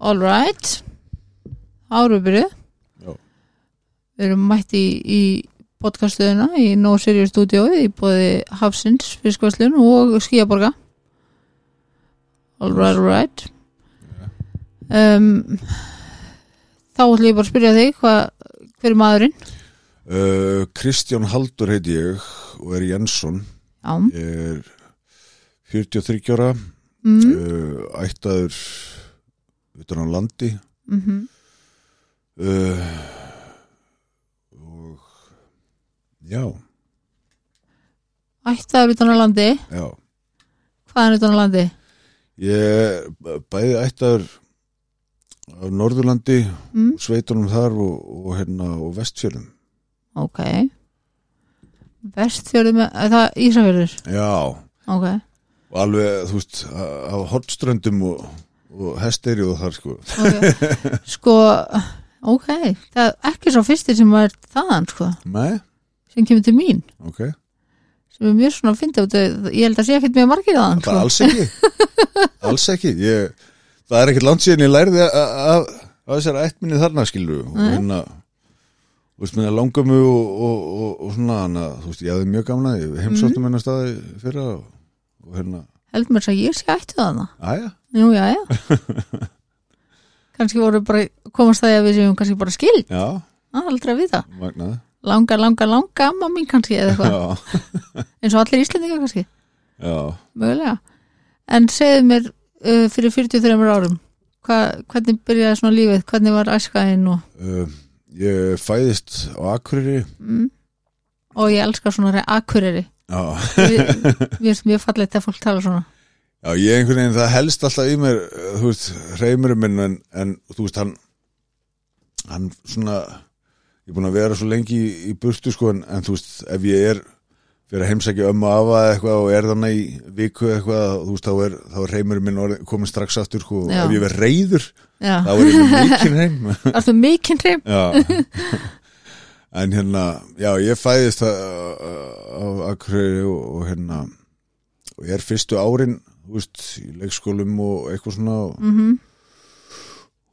All right. Árubyrju. Við erum mætt í, í podcastuðina í No Serious Studio í bóði Hafsins, Fiskvarslun og Skíaborga All right, all right. Um, Þá ætlum ég bara að spyrja þig hvað, hver er maðurinn? Uh, Kristján Haldur heiti ég og er Jensson. Já, er 43 ára. Mm, uh, ættaður utan á landi. Mm uh, og já, ættaður utan á landi? Já. Hvað er utan á landi? ég er bæði ættaður á Norðurlandi Mm, sveitunum þar og, og hérna og vestfjörðum. Ok. Vestfjörðum, er það Ísafjörður? já, Ok. Og alveg þú veist á hortströndum og, og hesteri og þar sko. Okay. sko ok, það er ekki svo fyrstir sem er þaðan sko, nei, sem kemur til mín. Ok. Sem er mjög svona að finna út ég held að sé ekkert mjög margir þaðan Það sko. alls ekki. Alls ekki. Ég, Það er ekkert langt síðan ég að að þessari ættminni þarna skilur og hérna langamu og, og, og, og svona hana, þú veist, ég hafði mjög gamla ég heimsóttum Mhm. hennar staði fyrra og, og hérna, held mér að ég sé ættu þaðna aðja nú já já kannski voru bara komast það að við séum kannski bara skild já, ah, aldrei að vita, magnaði langa langa langa amma mín kannski eða eitthvað. Eins og allir íslendingar kannski, já, mögulega. En segðu mér uh, fyrir 43 árum hva, hvernig byrjaði svona lífið, hvernig var æskaðin og uh, ég fæðist á Akureyri. Mm, og ég elskar svona akkureri Mér finnst mjög fallegt að fólk tala svona. Já, ég einhvern veginn, það helst alltaf í mér, eh, þú veist, reymurinn minn, en, en þú veist, hann, hann svona, ég er búin að vera svo lengi í, í burtu, sko, en, en þú veist, ef ég er fyrir að heimsækja ömmu og afa eitthvað og er þannig í viku eitthvað, þú veist, þá er, er reymurinn minn kominn strax aftur, sko, ef ég verð reyður, Já, þá er ég mikinn heim. ertu mikinn hreim Já. en hérna, já, ég fæðist á, Akureyri og, og hérna, og ég er fyrstu árin, þú veist, í leikskólum og eitthvað svona og, mm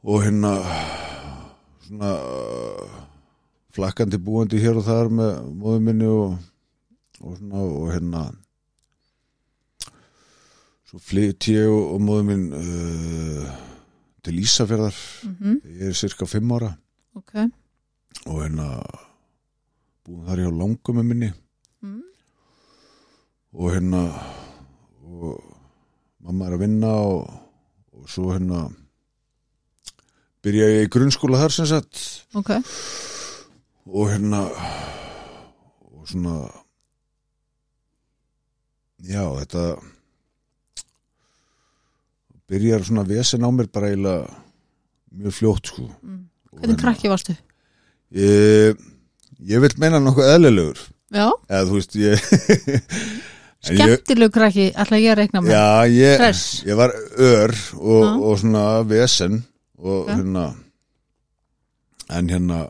og hérna svona flakkandi búandi hér og þar með móðu minni og, og svona og hérna svo flytt ég og, og móðu minn uh, til Ísafjörðar -hmm. ég er cirka fimm ára. Ok. Og hérna búin þar hjá langum með minni mm. og hérna og mamma er að vinna og, og svo hérna byrja ég í grunnskóla þar sem sagt Ok, og hérna og svona já þetta byrjar svona vesen á mér bara eiginlega mjög fljótt sko mm. Hvernig hérna, krakki varstu? ég, ég vil meina nokkuð eðlilegur Já, eða þú veist ég skemmtilegu krakki ætla ég að reikna með Já, ég, Hress. ég var ör og, Já. og svona vesen og Ok. hérna en hérna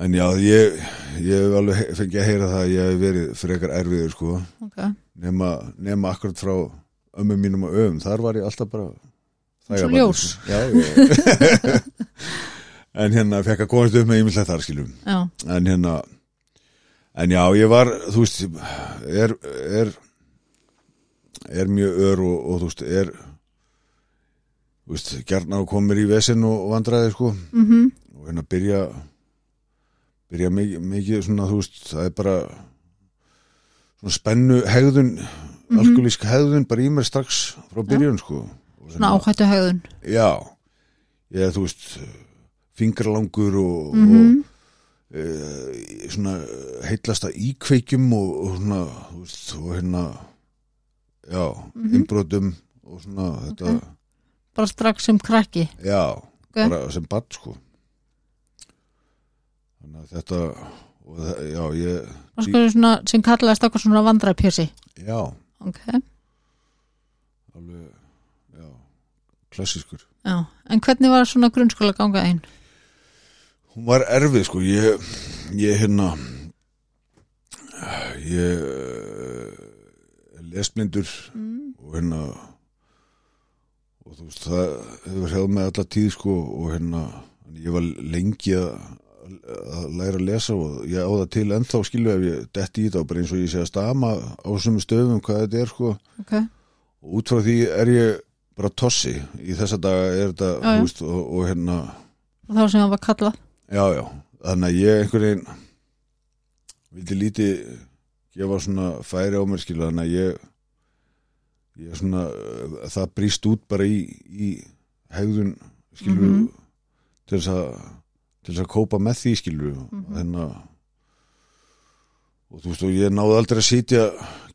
en já, ég ég hef alveg he- fengið að heyra það að ég hef verið frekar erfiður sko Ok, nema, nema akkurat frá ömmu mínum og öfum, þar var ég alltaf bara Svo þægabarnið, ljós. sko. Já, ég en hérna fekk að komast upp með ímyndlega þar skiljum já, en hérna en já, ég var, þú veist er er, er mjög ör og, og þú veist, er þú veist, gerna og komir í vesen og, og vandræði, sko. Mhm. Og hérna byrja byrja mikið, mikið svona, þú veist, það er bara svona spennu hegðun Mhm. alkoholísk hegðun bara í mér strax frá byrjun, sko. Og Svona áhættu hegðun já, ég, þú veist fingralangur og, mm og e, svona heitlasta íkveikjum og, og svona veist, og hérna já, Mhm. innbrotum og svona þetta, Ok. Bara strax sem krakki já Ok. bara sem barn sko þannig að þetta og það, já, ég Og sko svona sem kallaðist okkur svona vandrapjösi já, Ok, alveg já, klassískur já En hvernig var svona grunnskóla ganga einn? Hún var erfið sko. Ég, ég hérna ég eh, er lesblindur Mm. og hérna og þú veist, það hefur hefð með alla tíð sko og hérna ég var lengi að, að læra að lesa og ég á það til ennþá skilu ef ég detti í þetta bara eins og ég sé að stama á þessum stöfum hvað þetta er sko. Ok, og út frá því er ég bara tossi í þessa daga er þetta og, og hérna og þá sem það var kallað já já, þannig að ég einhvern veginn vildi lítið gefa svona færi á mér skilu þannig að ég ég svona, uh, það brýst út bara í, í hegðun skilu Mhm. til þess að til þess að kópa með því skilu Mhm. þannig að og þú veist og ég náði aldrei að sitja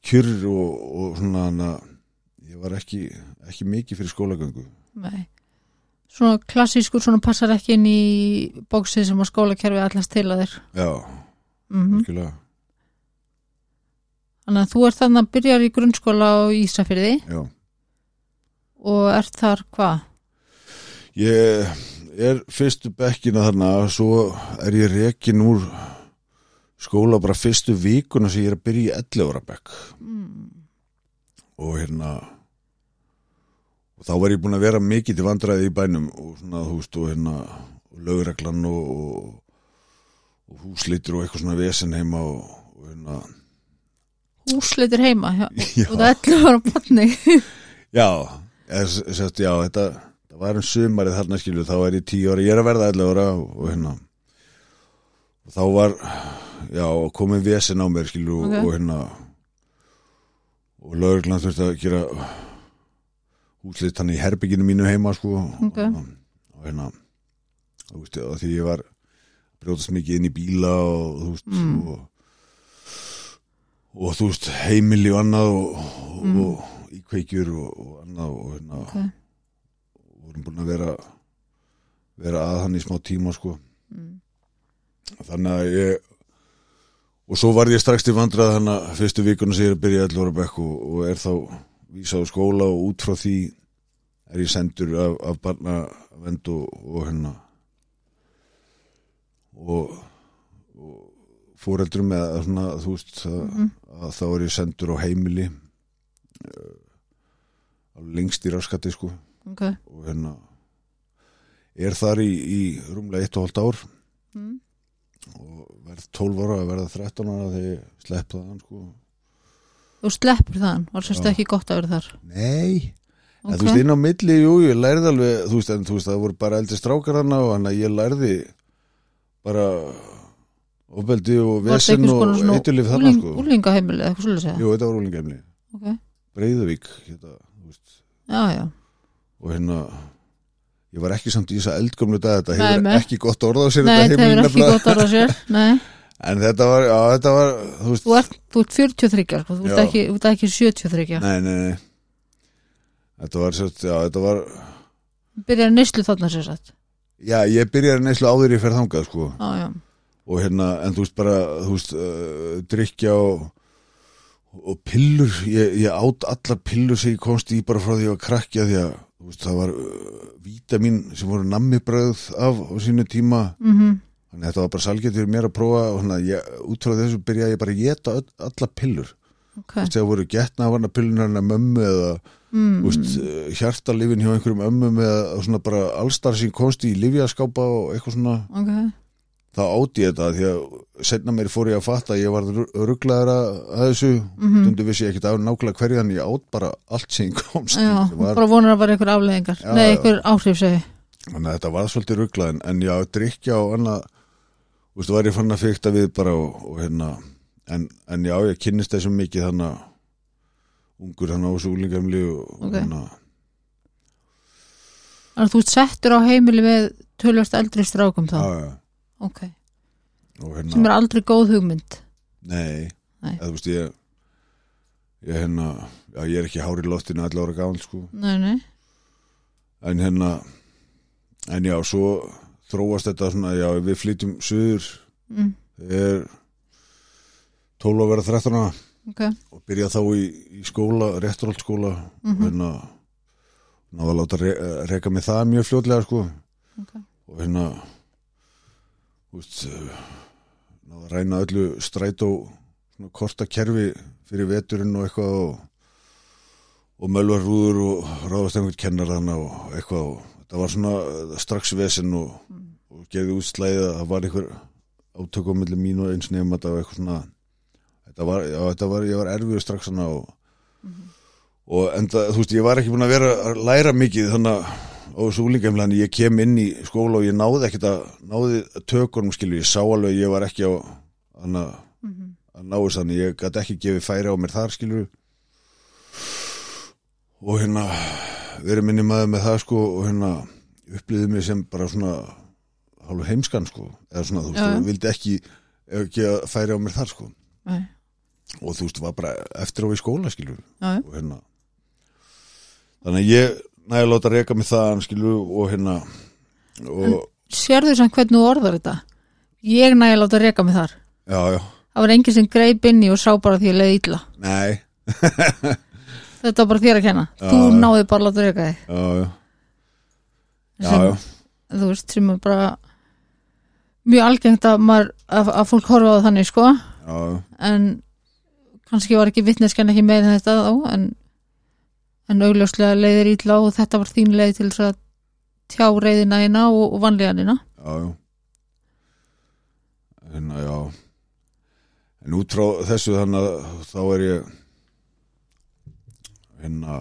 kjurr og, og svona þannig að ég var ekki, ekki mikið fyrir skólagöngu nei svona klassískur, svona passar ekki inn í bóksið sem að skólakerfi allast til að þér já, mm skilja þannig að þú ert þannig að byrjar í grunnskóla á Ísafyrði já. og ert þar hvað? ég er fyrstu bekkina þarna svo er ég rekin úr skóla bara fyrstu vikuna sem ég er að byrja í 11 ára bekk Mm. og hérna og þá var ég búin að vera mikið til vandræði í bænum og svona þú veist og hérna lögreglan og, og, og húslitur og eitthvað svona vesen heima og, og hérna. Húsleitir heima já, já, og það ætlu að vera barni. Já, eða, sest, já þetta, það var um sumarið þarna skilju þá er ég tíu ára, ég er að verða 11 ára og, hérna. Og þá var já, komið vesen á mér skilju Ok. og hérna og lögreglan þurfti að gera húslit hann í herbygginu mínu heima sko Ok. og, og hérna þú veist, og því ég var að brjótast mikið inn í bíla og þú veist Mm. og, og þú veist heimili og annað og, og, Mm. og íkveikjur og, og annað og hérna Ok. vorum búin að vera vera að hann í smá tíma sko Mm. þannig að ég og svo var ég strax til vandrað þannig að fyrstu vikuna sem ég er að byrja 11 ára bekk og, og er þá vísað á skóla og út frá því er ég sendur af, af barnavend og, og hérna og, og fóreldrum með að svona þú veist að, Mhm. að þá er ég sendur á heimili uh, lengst í raskati sko ok og hérna er þar í, í rúmlega 1,5 ár mm. og verð 12 ára verða 13 ára þegar ég slepp það sko. Þú sleppur þann, var sérst Já. ekki gott að vera þar. Nei, en ok, þú veist inn á milli jú, ég lærði alveg, þú veist, en þú veist það voru bara eldri strákar hana og hann að ég lærði bara ofbeldi og vesen og eiturlif þarna úling, sko. úlingaheimili eða eitthvað svolítið segja Jú, þetta var úlingemni, ok, Breiðuvík hérna, þú veist, já, já, og hérna ég var ekki samt í þess að eldgömlu dag þetta hefur ekki gott orð á sér nei, þetta hefur ekki gott að sér. Nei, en þetta var, já, þetta var þú veist, þú ert, þú ert 43 sko, þú ert ekki, þú ert ekki 73 nei, nei, nei. Þetta var, já, þetta var byrjar neyslu þarna sér satt já, ég byrjaði neyslu áður ég fer þangað, sko. Já, já, og hérna, en þú veist bara þú veist, uh, drikja og og pillur ég, ég átt allar pillur sem ég komst í bara frá því að ég var krakkja því að veist, það var uh, vítamin sem voru nammibröð af á sínu tíma. Mhm þannig að þetta var bara salgett fyrir mér að prófa og hérna, ég, út frá þessu byrjaði ég bara að geta allar pillur. Ok, þú veist, þegar voru getna af hana pillunar hennar mömmu eða mm, uh, hjartalifin hjá einhverjum ömmum eða svona bara allstar sem komst í livjaskápa og eitthvað svona. Ok. Þá átti ég þetta því að setna mér fór ég að fatta að ég var rugglaður að að þessu. Mhm. stundu vissi ég ekkert af nákvæmlega hverju þannig ég átt bara allt sem komst já, var, bara vonar að vera einhver afleðingar Já, nei, einhver áhrif segi þannig að þetta var svolítið rugglað en, en já, drikja og annað þú veist, var ég fann að fykta við bara og, og hérna en, en já, ég kynnist þessum mikið þannig að ungur þannig á þessu úlingamli og, og Ok. hérna. Þannig að þú settur á heimili með tölvast eldri strákum þá? Já, já, ok, og hérna sem er aldrei góð hugmynd? Nei, Nei. eða þú veist ég ég hérna, já, ég er ekki hári loftinu allar ára gáðan sko. Nei, nei, en hérna en já, svo þróast þetta svona, já, við flytjum suður mm, er 12 að vera 13 ára ok. Og byrja þá í, í skóla, rétturhaldsskóla og Mhm. hérna náða að láta re, reka mig það mjög fljótlega sko. Ok. og hérna eh, náða að ræna öllu strætó svona korta kerfi fyrir veturinn og eitthvað og, og mölvarrúður og ráðast einhvern kennar þarna og eitthvað og það var svona uh, strax vesen og, og gefið út slæðið að það var einhver átökum millir mín og eins nefn þetta var eitthvað svona þetta var, já, þetta var, ég var erfiður strax hana og, og enda, þú veist, ég var ekki búin að vera að læra mikið þannig að á þessu úlingamlega en ég kem inn í skóla og ég náði ekkert að náði tökunum skilur, ég sá alveg að ég var ekki á hana, að ná þess þannig, ég gæti ekki gefið færi á mér þar skilur. Og hérna verið minni maður með það sko og hérna upplýðið mig sem bara svona hálfu heimskan sko eða svona þú veist, þú vildi ekki ekki að færi á mér þar sko Nei. og þú veist, var bara eftir á í skóla já. og hérna þannig að ég næði að láta reka mig það skilur og hérna og Sérðu samt hvernig þú orðar þetta? Ég næði að láta reka mig þar. já, já, Það var enginn sem greip inn í og sá bara því að leiði illa. nei Þetta var bara þér að kenna. Já, Þú náði bara að láta reka þig. já, já, já, já. Þú veist, sem er bara mjög algengt að, maður, að, að fólk horfa á þannig, sko. já. En kannski var ekki vitneskan ekki með þetta þá, en, en augljóslega leiðir illa og þetta var þín leið til þess að tjá reyðina þína og, og vanlíðanina. já, já hérna, já en út frá þessu þannig að þá er ég hérna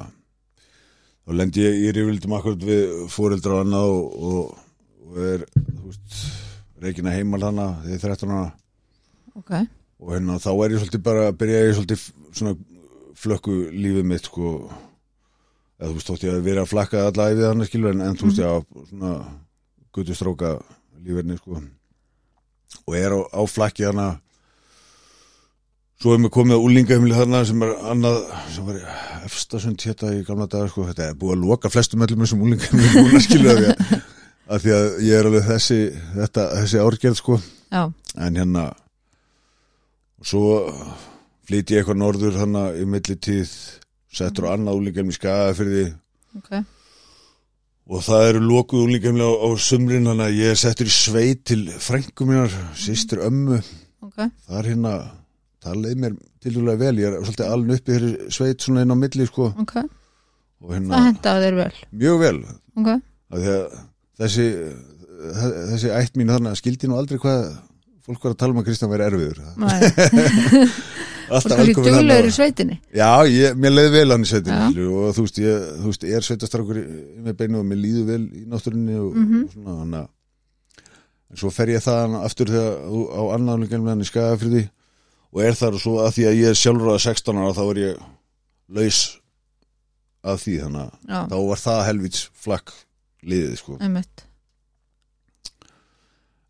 þá lendi ég í rifildum akkurat við fóreldra og annað og, og, og er, þú veist reikina heimal hana þegar 13 hana Ok, og hérna þá er ég svolítið bara byrja ég svolítið svona flökku lífið mitt sko. Eða þú veist þótt ég að vera að flakka alla æfið hann skilur en, en þú veist ég á svona guttustróka lífirni sko. Og er á, á flakki hana svo er mér komið að úlingaumli þarna sem er annað sem var efstasund hétta í gamla dagar sko. Þetta er búið að loka flestum öllum þessum úlingaumli núna skilur að að því að ég er alveg þessi þetta, þessi árgerð sko. Já, en hérna og svo flýti ég eitthvað norður hann í millitíð settur á annað úlingjum í skaga fyrir því ok, og það eru lokuð úlingjumlega á, á sumrin þannig að ég er settur í sveit til frængu mínar, sýstur ömmu. Ok, það er hérna það leið mér tildulega vel, ég er svolítið alveg uppi þeirri sveit svona inn á milli sko. Ok. og Það hérna hendaði þér vel. mjög vel. Af því að þessi þessi ætt mín þannig að skildi nú aldrei hvað fólk var að tala um að Kristján veri erfiður. Og alltaf kannski velkomin þarna. duglegur í sveitinni. Já, ég, mér leiði vel hann í skilur, og þú veist, ég, þú veist, ég er í með beinu og mér líður vel í náttúrunni og, Mhm. og svona, þannig að en svo fer ég það aftur þegar á annálingan með hann í skagafriði og er þar og svo að því að ég er sjálfur að 16 ára þá er ég laus af því, þannig að þá var það helvits flakk liðið, sko einmitt.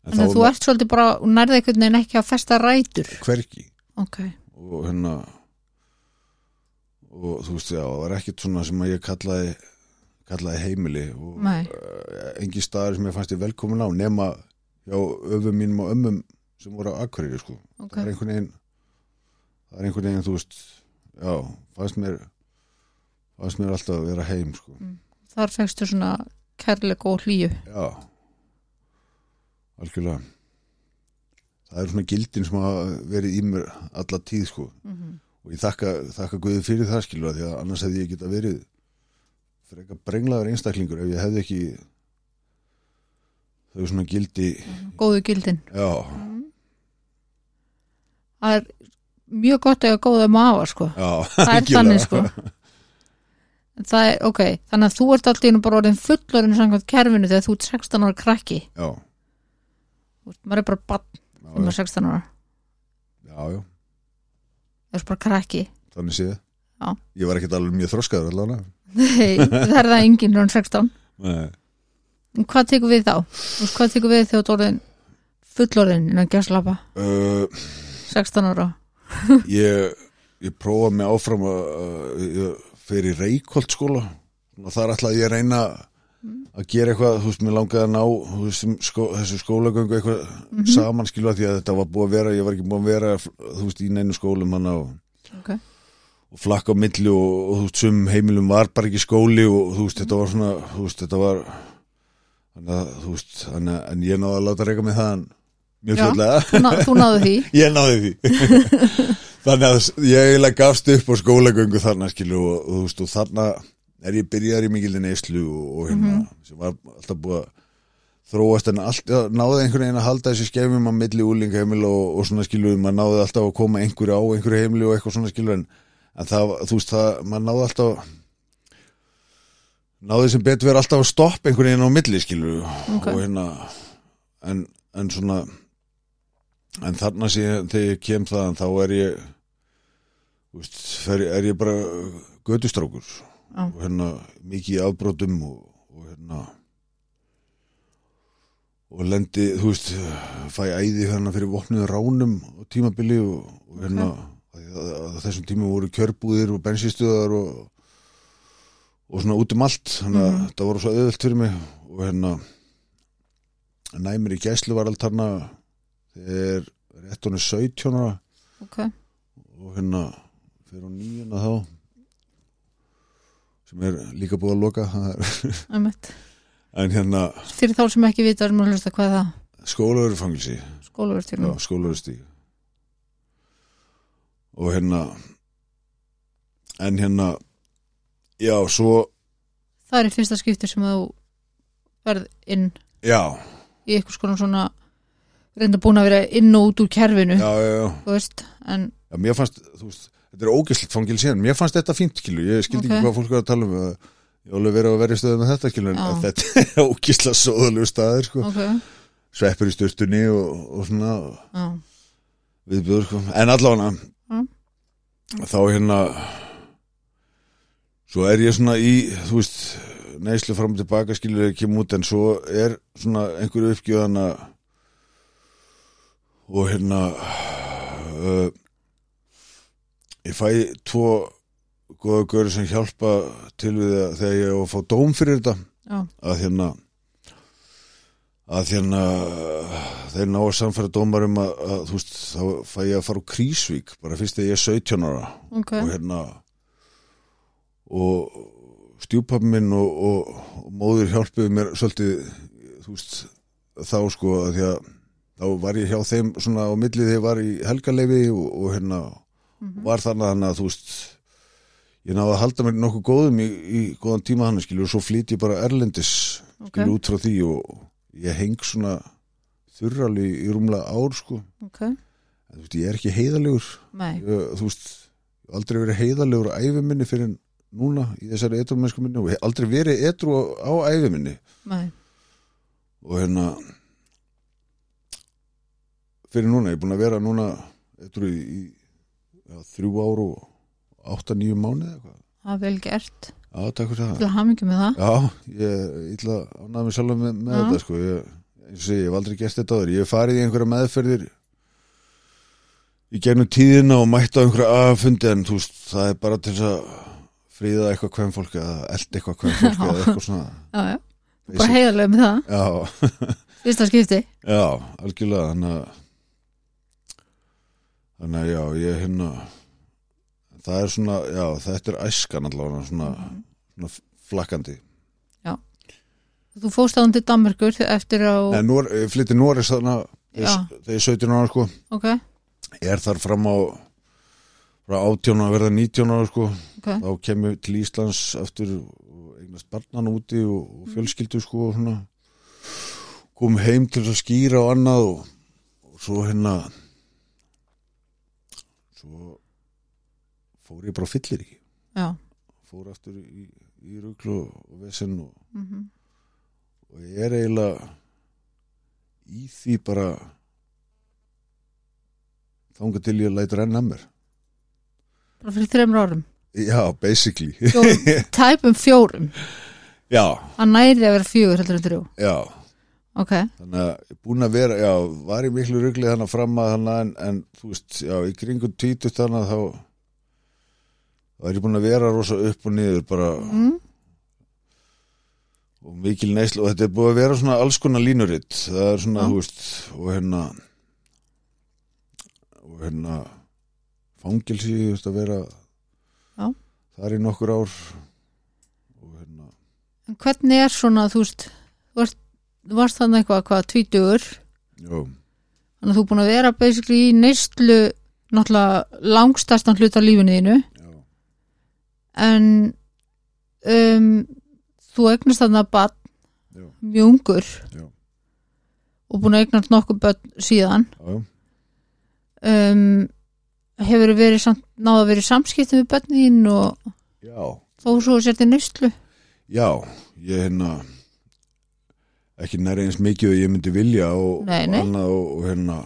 en að þú ert svolítið bara, nærði einhvern veginn ekki að festa rætur. hvergi Ok, og hérna og þú veist, já, það var ekkert svona sem að ég kallaði kallaði heimili og Nei. uh, engi staðar sem ég fannst ég velkomin á nema hjá öfum mínum og ömmum sem voru á Akureyri sko. ok. það er einhvern veginn það er einhvern veginn, þú veist já, fannst mér fannst mér alltaf að vera heim sko. Þar fegstu svona kærleik og hlýju. já. Algjörlega. Það er svona gildin sem hafa verið í mér alla tíð sko. Mm og ég þakka, þakka Guði fyrir það skilur því að annars hefði ég geta verið frekar brenglaður einstaklingur ef ég hefði ekki þau svona gildi. Góðu gildin. já, Það er mjög gott að eiga góða mafa, sko. já Það er þannig, sko. Það er, ok, þannig að þú ert alltaf einu bara orðin fullorinn samkvæmt kerfinu þegar þú ert 16 ára krakki. já, veist, maður er bara bann þegar maður er 16 ára. já, já, Það er bara krakki. þannig séð Já. ég var ekkert alveg mjög þroskaður allavega Nei, það er það enginn rún 16. Nei. En hvað tekur við þá? Veist, hvað tekur við þegar þú ert orðin fullorinn innan gæslapa? uh, 16 ára. ég, ég prófa mig áfram að, að ég fer í Reykholt skóla og þar ætlaði ég að reyna að gera eitthvað, þú veist, mér langaði að ná veist, skó, þessu skólagöngu eitthvað saman skilu að því að þetta var búið að vera ég var ekki búið að vera, þú veist, í neinu skólum hana og, Ok. og flakka á milli og, og þú veist, sum heimilum var bara ekki skóli og þú veist, þetta var svona þú veist, þetta var þannig að, þú veist, þannig að en ég náði að láta reyka mig það mjög Já. fljóðlega Þú, ná, þú náðu því. Ég náði því þannig að ég eiginlega gafst upp á skólagöngu þarna skilu og, og þú veist og þarna er ég byrjaður í mikildi neyslu og, og hérna sem var alltaf búið að þróast en alltaf náði einhvern veginn að halda þessi skefum að milli úlingaheimil og, og svona skilu maður náði alltaf að koma einhverju á einhverju heimili og eitthvað svona skilu en, en það, þú veist það, maður náði alltaf náði sem betur verið alltaf að stoppa einhvern veginn á milli skilu Ok. og hérna en, en svona en þarna síðan þegar ég kem þaðan þá er ég veist, fer, er ég bara gödustrákur Já. og hérna mikið í afbrotum og, og hérna og lendi, þú veist fæ æði hérna fyrir vopnuðu ránum á tímabili og, og hérna okay. að, að þessum tíma voru kjörbúðir og bensinstöðar og og svona út um allt þannig að Mhm. það voru svo auðvöld fyrir mig og hérna næmir í gæslu var allt þarna þegar rétt honum 17 ára ok, og hérna fyrir á nýjuna þá sem er líka búið að loka en hérna fyrir þá sem ekki vita erum að hlusta hvað er það? Skólaverufangilsi skólaverustík og hérna en hérna já, svo það er fyrsta skipti sem þú verð inn já, í eitthvað skona svona reynda búin að vera inn og út úr kerfinu já, já, já. veist, en mér fannst, veist, þetta er ógæslega fangil síðan, mér fannst þetta fínt, skilu, ég skildi Ok. ekki hvað fólk var að tala um, að ég var alveg verið að vera í stöðu með þetta, skilu, en Já. þetta er ógæslega sóðalegu staðir, sko, ok, sveppur í sturtunni og, og svona já, viðbjöður, sko, en allavega, Mm. þá hérna, svo er ég svona í, þú veist, neyslu fram og tilbaka, skilu, ekki út, en svo er svona einhverju uppgjöðana og hérna, uh, ég fæ tvo góða görur sem hjálpa til við að þegar ég á að fá dóm fyrir þetta. Já, að hérna að hérna þeir ná að samfæra dómar um að, að þú veist, þá fæ ég að fara á Krísvík bara fyrst þegar ég er 17 ára. Ok. Og hérna og stjúpappi minn og, og, og móður hjálpuðu mér svolítið þú veist, þá sko að því að þá var ég hjá þeim svona á milli þegar ég var í helgaleifi og, og hérna var þannig að þú veist ég náði að halda mér nokkuð góðum í, í góðan tíma hann skilju og svo flýt ég bara erlendis ok, skilju út frá því og ég heng svona þurrali í rúmlega ár sko. Ok, en, veist, ég er ekki heiðalegur ég, þú veist, aldrei verið heiðalegur á æfi minni fyrir núna í þessari etru mennsku minni og aldrei verið etru á, á æfi minni. Nei, og hérna fyrir núna, ég er búin að vera núna etru í, í já, þrjú ár og átta, nýju mánuði eitthvað. Það er vel gert. Já, takk fyrir það. Til að hamingi með það. Já, ég ætla að ánæða mig sjálf með, með þetta sko. Ég, segi, ég hef aldrei gert þetta áður. Ég hef farið í einhverja meðferðir í gegnum tíðina og mætt á einhverja aðfundi en þú veist, það er bara til að fríða eitthvað hvem fólk eða elda eitthvað hvem fólk eða eitthvað svona. Já, já, bara heiðarlega með það. Já, fyrsta skipti. Já, algjörlega. Þannig að þannig að já, ég hérna það er svona, já, þetta er æskan allavega svona, svona flakkandi. Þú fóst áðan til Danmerkur eftir á Nei, Nor, ég flytti Norris þarna Já. þegar ég er 17 ára sko. Ok, ég er þar fram á frá 18 að verða 19 ára sko. Ok, þá kem ég til Íslands eftir eignast barnan úti og, og fjölskyldu sko og svona. Kom heim til að skýra og annað og, og svo hérna svo fór ég bara fyllir ekki já. Fór aftur í, í ruglu og, vesen og, mm og ég er eiginlega í því bara þanga til ég lætur enn að mér. Bara fyrir þreymur árum? Já, basically. Tæpum fjórum? Já, hann næri að vera fjögur heldur en þrjú? Já. Ok, þannig að ég er búin að vera, já, var ég miklu ruglið þannig fram að þannig en, en þú veist, já, í kringum tvítut þannig þá þá er búin að vera rosa upp og niður bara. Mm, og mikil neyslu og þetta er búið að vera svona alls konar línuritt. Það er svona, þú veist, og hérna og hérna fangilsi, þú veist, að vera Já. þar í nokkur ár. Og hérna. En hvernig er svona þú veist, varst, varst þannig eitthvað hvað, tvítugur? Já, þannig að þú er búin að vera basically í neyslu náttúrulega langstærstan hluta af lífinu þínu en um, þú eignast þarna barn já, mjög ungur. Já. og búin að eignast nokkuð börn síðan. Um, hefur verið samt, náða að verið samskipti við börnin og já, þó svo sér til nýstlu já, ég hérna ekki næri eins mikið og ég myndi vilja og, Nei, nei. og, og hérna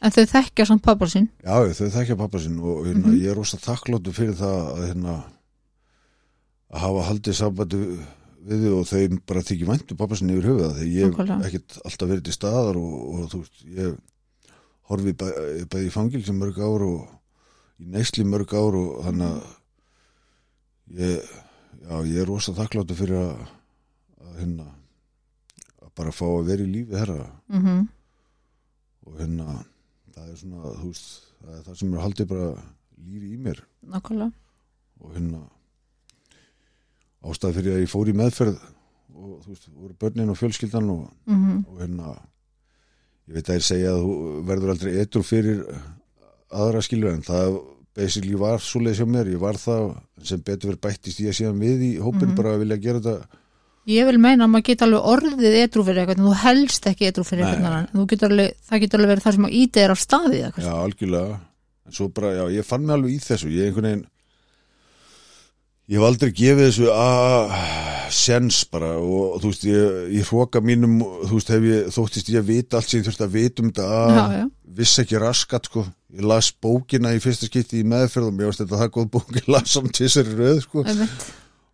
en þau þekkja samt pappa sinn. Já, þau þekkja pappa sinn og hérna, Mhm. ég er rosa þakkláttu fyrir það að, hérna, að hafa haldið sambandi við þau og þeim bara þykir væntu pappa sinn yfir höfuða þegar ég hef ekkert alltaf verið til staðar og, og þú veist, ég horfi bæ, bæði í fangilsi mörg ár og í neysli mörg ár og þannig að ég, já, ég er rosa þakkláttu fyrir að, að hérna að bara fá að vera í lífi þeirra. Mm og hérna það er svona, þú veist það er það sem er haldið bara lífi í mér. Nákvæmlega. Og hérna ástæð fyrir að ég fór í meðferð og þú veist, voru börnin og fjölskyldan og, mm og hérna ég veit að ég segja að þú verður aldrei etru fyrir aðra skilur en það basically var svoleiðis hjá mér, ég var það sem betur verið bættist ég síðan við í hópin Mhm. bara að vilja gera þetta Ég vil meina að maður geta alveg orðið edru fyrir eitthvað en þú helst ekki edru fyrir eitthvað getur alveg, það getur alveg verið það sem að íti er á staði eitthvað. Já, algjörlega. Bara, já, ég fann mig alveg í þessu. Ég veginn ég hef aldrei gefið þessu að sens bara. Og þú veist, ég, ég hróka mínum veist, hef ég, þóttist ég að vita allt sem ég þurfti að vita um þetta að vissi ekki raskat, sko. Ég las bókina í fyrsta skipti í meðferð og mér varst þetta það góð bók, ég las samt tvisari röð, sko.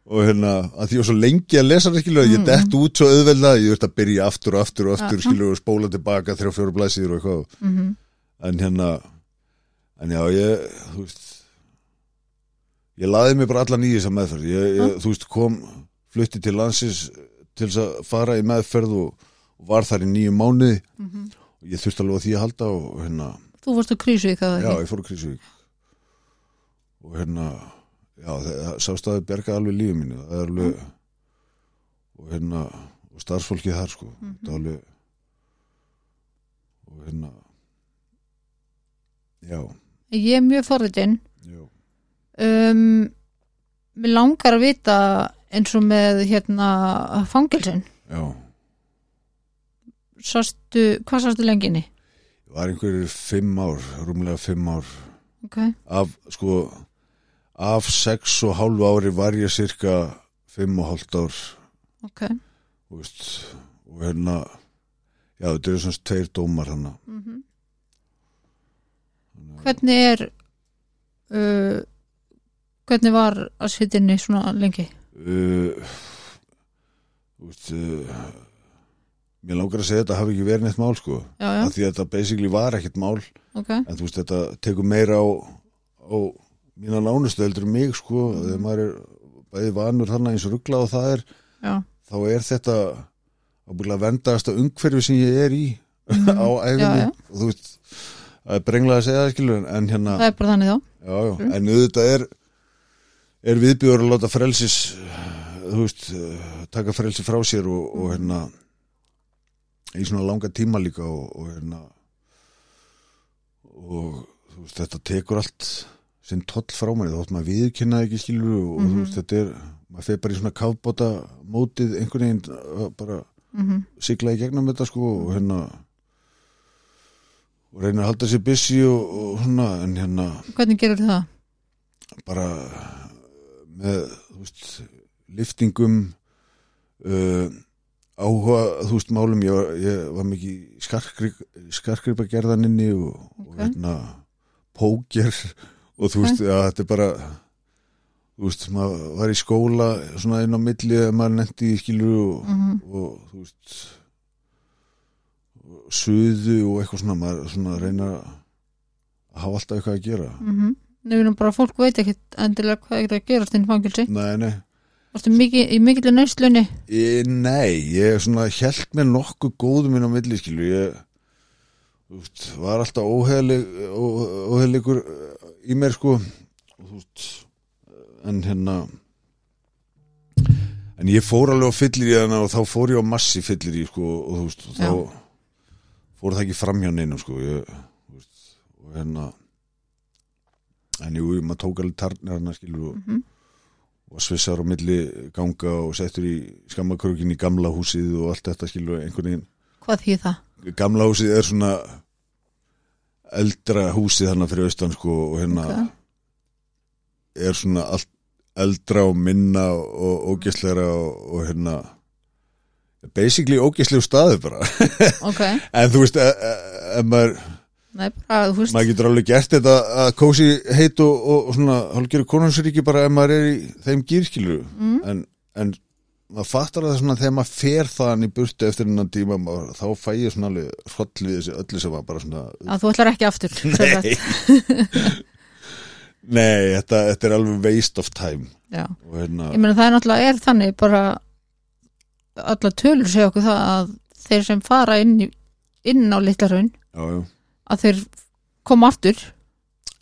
Og hérna, að því ég var svo lengi að lesa hann skilur, ég dett út svo auðvelda ég þurfti að byrja aftur og aftur og aftur Já. skilur og spóla tilbaka þrjá fjóru blæsir og eitthvað. Mm en hérna en já ég þú veist ég laði mig bara allan í þessa meðferð. Ég, ég, þú veist kom flutti til landsins til þess að fara í meðferð og, og var þar í nýju mánuði. Mhm. og ég þurfti alveg á því að halda og hérna, Þú vorst að krísu í það já ekki? ég fór að Krísuvík og hérna já það sástaði berga alveg lífið mínu það er alveg og hérna og starfsfólkið þar sko Mhm. það er alveg og hérna já, Ég er mjög forritin. já Um, mér langar að vita eins og með hérna fangelsin. Já, Sástu, hvað sástu lenginni? var einhverjir fimm ár, rúmlega fimm ár Ok, af, sko af sex og hálfu ári var ég cirka fimm og hálft ár ok. þú veist, og hérna já, þetta eru svona tveir dómar hana Mm Hvernig er uh, hvernig var að sitja inni svona lengi? uh, veist uh, mér langar að segja þetta hafi ekki verið neitt mál sko, Já, já, því að þetta basically var ekkert mál ok. en þú veist, þetta tekur meira á, á mína nánustu heldur mig sko, þegar maður er bæði vanur þarna eins og ruggla og það er Já, þá er þetta ábúinlega vendaðasta umhverfi sem ég er í Mhm. á æfinni og þú veist, það er brenglega að segja það skilur en, hérna, það er bara þannig þá. já, já, Mm. en auðvitað er er viðbjör að láta frelsis veist, taka frelsi frá sér og, og hérna í svona langa tíma líka og, og hérna og veist, þetta tekur allt sinn toll frá mér, þótt maður viðkynnaði ekki skilur og, og þú Mhm. veist, þetta er maður fer bara í svona kafbóta mótið einhvern veginn bara Mm sigla í gegnum þetta sko og hérna og reynir að halda sér busy og, og svona en hérna Hvernig gerur það? bara með þú veist, liftingum uh, áhuga þú veist málum ég var, ég var mikið skarkripa gerðaninni og, og Ok. hérna póker og þú veist að þetta er bara þú veist maður var í skóla svona inn á milli að maður nefndi í skilur og, Mm og þú veist og suðu og eitthvað svona maður svona reyna að hafa alltaf eitthvað að gera -hmm. Nefnum bara fólk veit ekkit endilega hvað er að gerast inn í fangilsi. nei, nei Varstu mikið, í mikillu neyslunni? Ég, nei, ég svona held mér nokkuð góðum inn á milli skilu ég veist, var alltaf óheðlegur í mér sko veist en hérna en ég fór alveg á fyllir í hana og þá fór ég á massi fyllir í sko og þú veist, og þá fór það ekki fram hjá neinu sko ég, veist, og hérna en jú, maður tók alveg tarnir hann skilur og, Mhm. og svissar á milli ganga og settur í skammakrökin í gamla húsið og allt þetta skilur einhvern veginn Hvað þýð það? gamla húsið er svona eldra húsið hann fyrir austan sko og hérna Ok. er svona allt eldra og minna og ógæsleira og, og hérna basically ógæslegu staði bara Ok, en þú veist, e- e- ef maður nei, bara, maður getur alveg gert þetta að kósi heit og, og, svona hálfgerðu konunsuríki bara ef maður er í þeim gýrskilu mm. en, en maður fattar að það svona þegar maður fer þaðan í burtu eftir hennan tíma maður, þá fæ ég svona alveg hroll við þessi öllu sem var bara svona að þú ætlar ekki aftur. Nei. Nei, þetta, þetta er alveg waste of time. Hérna, ég meina það er náttúrulega er þannig bara alla tölur segja okkur það að þeir sem fara inn, í, inn á litlarhraun að þeir koma aftur.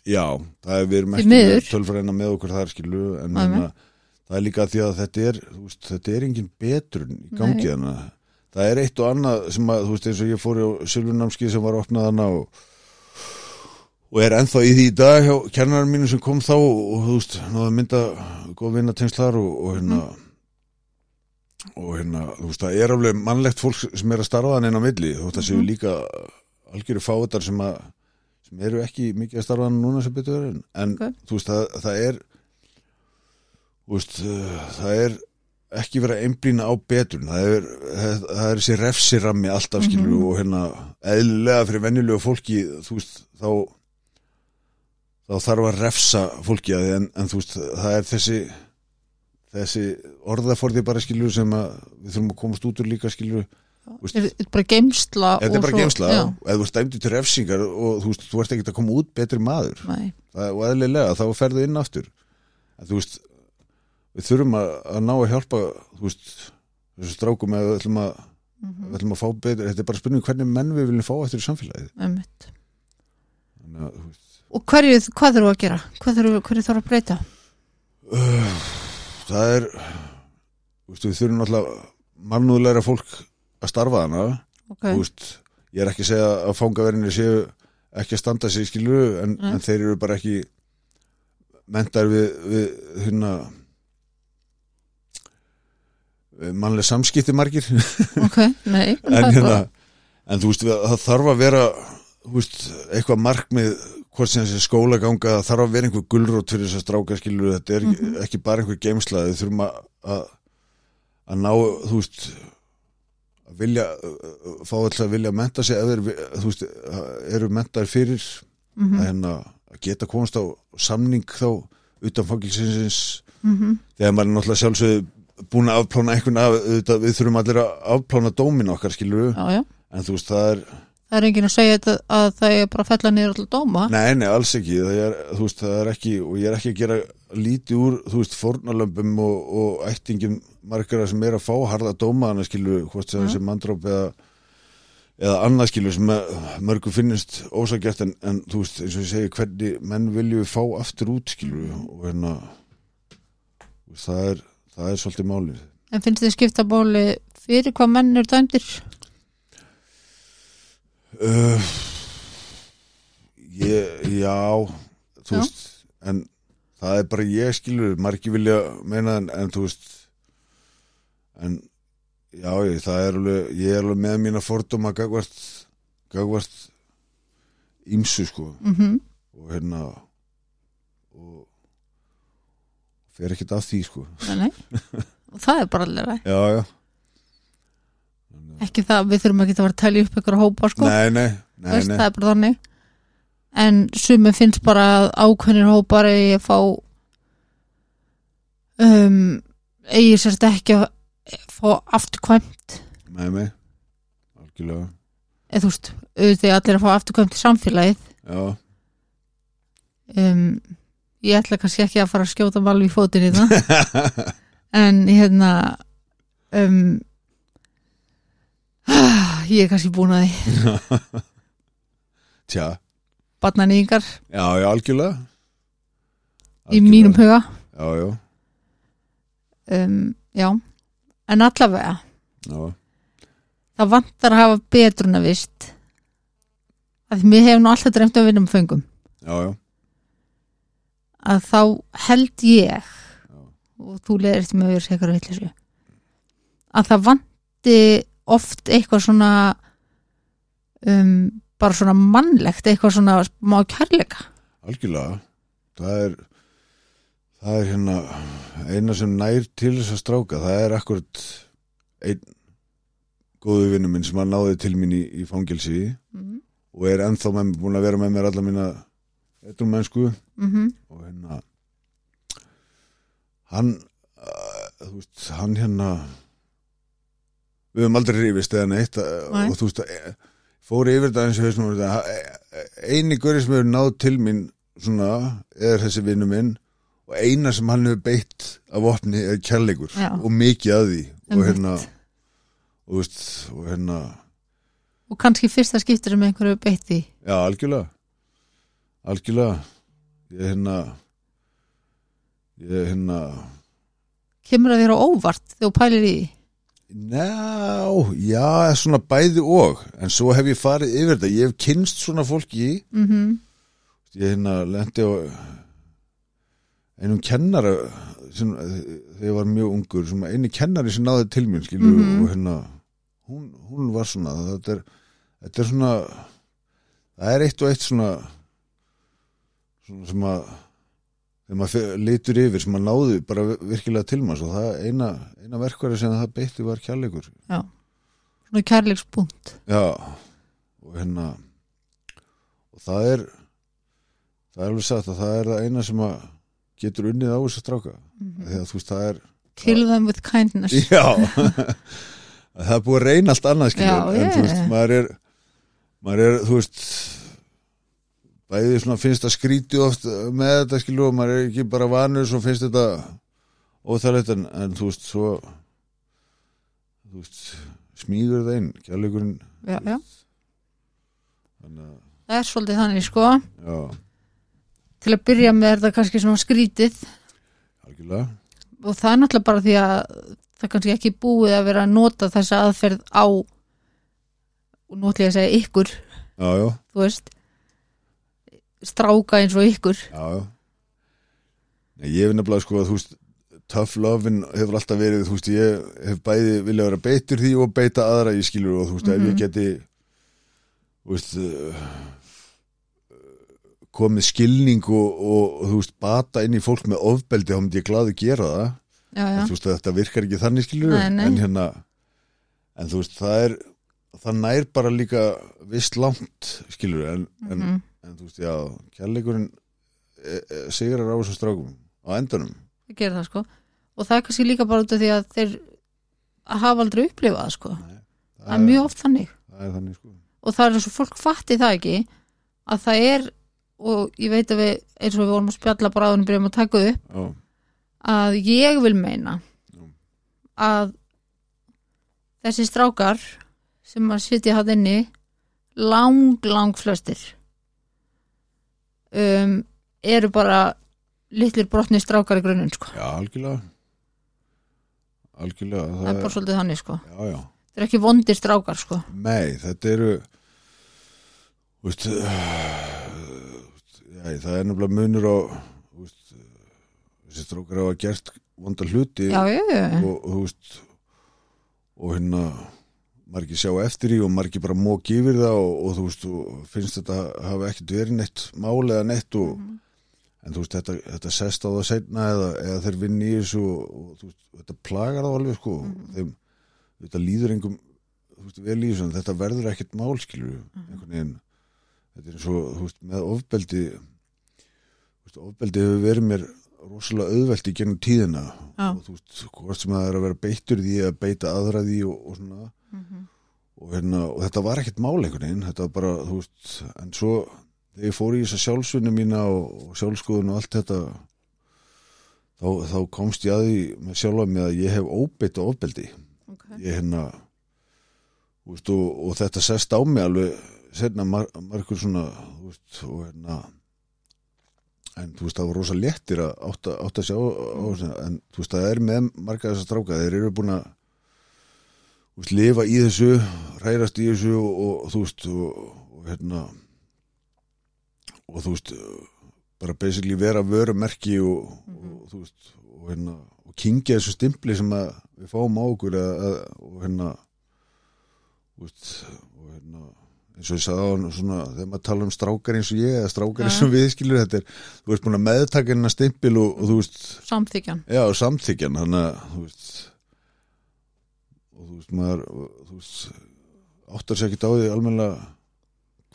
Já, það er við erum ekki tölfræðina með okkur þar skilu en Nei, nei. Það er líka því að þetta er veist, þetta er engin betrun í gangi þannig að það er eitt og annað sem að, þú veist, eins og ég fór á Silvurnámskið sem var opnað hana og, og er ennþá í því í dag hjá kennarar mínu sem kom þá og, og þú veist, náðu mynda góð vinna tengslar og, og hérna og hérna, þú veist, það er alveg mannlegt fólk sem er að starfa hann inn á milli þú veist, það séu Mhm. líka algjöru fáutar sem að sem eru ekki mikið að starfa hann núna sem betur en, en Ok. þú veist, það, það er veist, uh, það er ekki verið að einblýna á betur það er, það, er þessi refsirammi alltaf skilur Mhm. og hérna eðlilega fyrir venjulegu fólki þú veist, þá þá þarf að refsa fólki að því en, en þú veist, það er þessi þessi orðaforði bara skilur sem að við þurfum að komast út úr líka skilur Þetta er bara geimsla þetta er bara geimsla og ef þú ert dæmdi til refsingar og þú veist, þú ert ekkert að koma út betri maður. Það, og eðlilega, þá ferðu inn aftur. En þú veist við þurfum að, að ná að hjálpa þú veist, þessu strákum ef við ætlum að, mhm, við ætlum að fá betri þetta er bara spurning hvernig menn við viljum fá eftir í samfélagið. Þannig að, þú veist, Og hverju, hvað þurfum að gera? Hvað þurfum, hverju þarf að breyta? það er veist, við þurfum náttúrulega mannúðleira fólk að starfa hana Ok, þú veist, ég er ekki að segja að fangaverinni séu ekki að standa sig í skilu en, en þeir eru bara ekki mentar við, við hérna mannlega samskipti margir. Ok, nei en, er hérna, en þú veist, það þarf að vera veist, eitthvað markmið hvort sem þessi skólaganga það þarf að vera einhver gulrót fyrir þess að stráka skilur þetta er Mhm. ekki bara einhver geimsla við þurfum að, að að ná, þú veist að vilja, fá alltaf að vilja menta sig ef þeir, þú veist eru mentaðir fyrir Mhm, að, hérna, að geta komast á samning þá utan fangilsinsins mhm, þegar maður er náttúrulega sjálfsögðu búin að afplána einhvern af, auðvitað, við þurfum allir að afplána dómin okkar skilur Já, já. En þú veist það er, Það er enginn að segja þetta að það er bara að fella niður alltaf dóma. Nei nei alls ekki. Það er, þú veist það er ekki og ég er ekki að gera lítið úr, þú veist, fórnalömbum og, og ættingin margara sem er að fá harða dóma hana skilur hvort sem þessi mandróp eða eða annað skilur sem að mörgum finnist ósagert en, en þú veist eins og ég segi hvernig menn vilju fá aftur út skilur og hérna það er, það er svolítið málið En finnst þið skipta bóli fyrir hvað menn eru dæmdir? Uh, ég, já, þú Já. veist, en það er bara ég skilur, margir vilja meina en, en þú veist, en já, ég, það er alveg, ég er alveg með mína fordóma gagvart, gagvart ímsu sko Mm og hérna og fer ekkert af því sko. Nei, nei. Og það er bara alveg já, já, Ekki það, við þurfum ekki að vera að telja upp ykkur hópa sko. Nei, nei, nei, Veist, nei. Það er bara þannig. En sumi finnst bara að ákveðnir hópar eigi að fá um, eigi sérst ekki að fá afturkvæmt. Nei, nei. Algjörlega, eða þú veist, auðvitað allir að fá afturkvæmt í samfélagið. Já. Um, ég ætla kannski ekki að fara að skjóta valvi í fótinn í það. En hérna um, ég er kannski búin að því. Tja, barnanýðingar já, já, algjörlega. Í mínum huga. Já, já, um, já, en allavega já, það vantar að hafa betruna vist að mér hefur nú alltaf dreymt um að vinna með föngum. Já, já. Að þá held ég og þú leðir eftir með að vera sekar villisu að það vanti oft eitthvað svona um, bara svona mannlegt eitthvað svona má kærleika. Algjörlega. Það er það er hérna eina sem nær til þess að stráka það er akkurat einn góðu vinnu minn sem að náði til mín í, í fangelsi mm og er ennþá með, búin að vera með mér alla mína eitthvað mennsku -hmm. og hérna hann uh, þú veist, hann hérna við höfum aldrei rífist eða neitt uh, Nei. og þú veist, eh, fór yfir þetta eins og og eh, eini gauri sem hefur náð til mín svona, er þessi vinnu minn og eina sem hann hefur beitt af vopni er kærleikur Já. og mikið að því og Einmitt. hérna og veist, og hérna og kannski fyrsta skiptir sem einhverju beitt því já, algjörlega algjörlega. Ég hérna ég hérna kemur að á óvart þegar pælir í Ná, já, svona bæði og. En svo hef ég farið yfir þetta. Ég hef kynst svona fólki. Mm -hmm. ég hérna lendi á einum kennara sem, þegar ég var mjög ungur eini kennari sem náði til mér skilur, Mhm. og hérna hún, hún var svona þetta er, þetta er svona það er eitt og eitt svona svona sem að þegar maður litur yfir sem maður náði bara virkilega til maður og það eina, eina verkvari sem það beitti var kjærleikur svona kærleikspunkt Já, og hérna og það er það er alveg sagt að það er það eina sem að getur unnið á þessu stráka. Því að þú veist það er kill them with kindness. Já. Það er búið að reyna allt annað skilur. Já, en þú ég. veist, maður er maður er, þú veist bæði svona finnst það skríti oft með þetta skilur og maður er ekki bara vanur svo finnst þetta óþægilegt en, en þú veist svo þú veist smíður það inn kjærleikurinn já, já. þannig að það er svolítið þannig sko. Já, til að byrja með er það kannski svona skrítið. Algjörlega. Og það er náttúrulega bara því að það er kannski ekki búið að vera að nota þessa aðferð á og ég að segja ykkur þú veist stráka eins og ykkur já, ég hef nefnilega sko að þú veist tough lovin hefur alltaf verið þú veist ég hef bæði vilja vera beitur því og beita aðra í skilur og þú veist ef Mhm. ég geti þú veist uh, komið skilning og, og, og þú veist bata inn í fólk með ofbeldi þá myndi ég glaði gera það já, já, en þú veist þetta virkar ekki þannig skilur Nei, nei. en hérna en þú veist það er það nær bara líka vist langt skilur en, en, Mhm. en þú veist já kærleikurinn e, e, sigrar á þessum strákum á endanum. Það gerir það sko. Og það er kannski líka bara út af því að þeir hafa aldrei upplifað það sko. Nei, það er mjög oft þannig. Það er þannig sko. Og það er eins og fólk fatti það ekki að það er og ég veit að við eins og við vorum að spjalla bara áðunum byrjum að taka upp já, að ég vil meina Já. að þessi strákar sem að sitja hann inni lang, lang flestir um, eru bara litlir brotni strákar í grunninn sko. já algjörlega algjörlega það er bara svolítið þannig sko. já já það er ekki vondir strákar sko. Nei, þetta eru þú veist já, það er nefnilega munur á þú veist, þessi strókar hafa gert vonda hluti já, já, já, já. og, og veist og hérna margir sjá eftir í og margir bara móki yfir það og, og þú veist finnst þetta hafa ekkert verið neitt mál eða neitt og, en þú veist þetta, þetta sest á það seinna eða, eða þeir vinni í þessu og, og veist, þetta plagar þá alveg sko þeim, þetta líður engum veist, vel í þessu þetta verður ekkert mál skilur einhvern veginn. Þetta er eins og þú veist með ofbeldi veist, ofbeldi hefur verið mér rosalega auðvelt í gennum tíðina Já. og þú veist, hvort sem það er að vera beittur því að beita aðra því og, og svona Mhm. og, hérna, og þetta var ekkert mál einhvern veginn, þetta var bara, þú veist en svo, þegar ég fór í þessa sjálfsvinni mína og, og sjálfskoðun og allt þetta þá, þá komst ég að því með sjálfa mig að ég hef óbeitt og ofbeldi Okay. ég hérna veist, og, og þetta sest á mig alveg setna mar margur svona veist, og hérna en þú veist það var rosa léttir að átt að, átt að sjá á, þessu, en þú veist það er með marga þess að stráka þeir eru búin að veist, lifa í þessu, rærast í þessu og, og þú veist og, og hérna og þú veist bara basically vera vörumerki og, og þú veist og hérna og kingja þessu stimpli sem að við fáum á okkur að, að, og hérna veist og hérna eins og ég sagði á hann svona þegar maður tala um strákar eins og ég eða strákar eins og við skilur þetta er þú veist búin að meðtaka hennar stimpil og, og þú veist samþykjan Já, og samþykjan, þannig að þú veist og þú veist maður þú veist áttar sér ekkert á því almennilega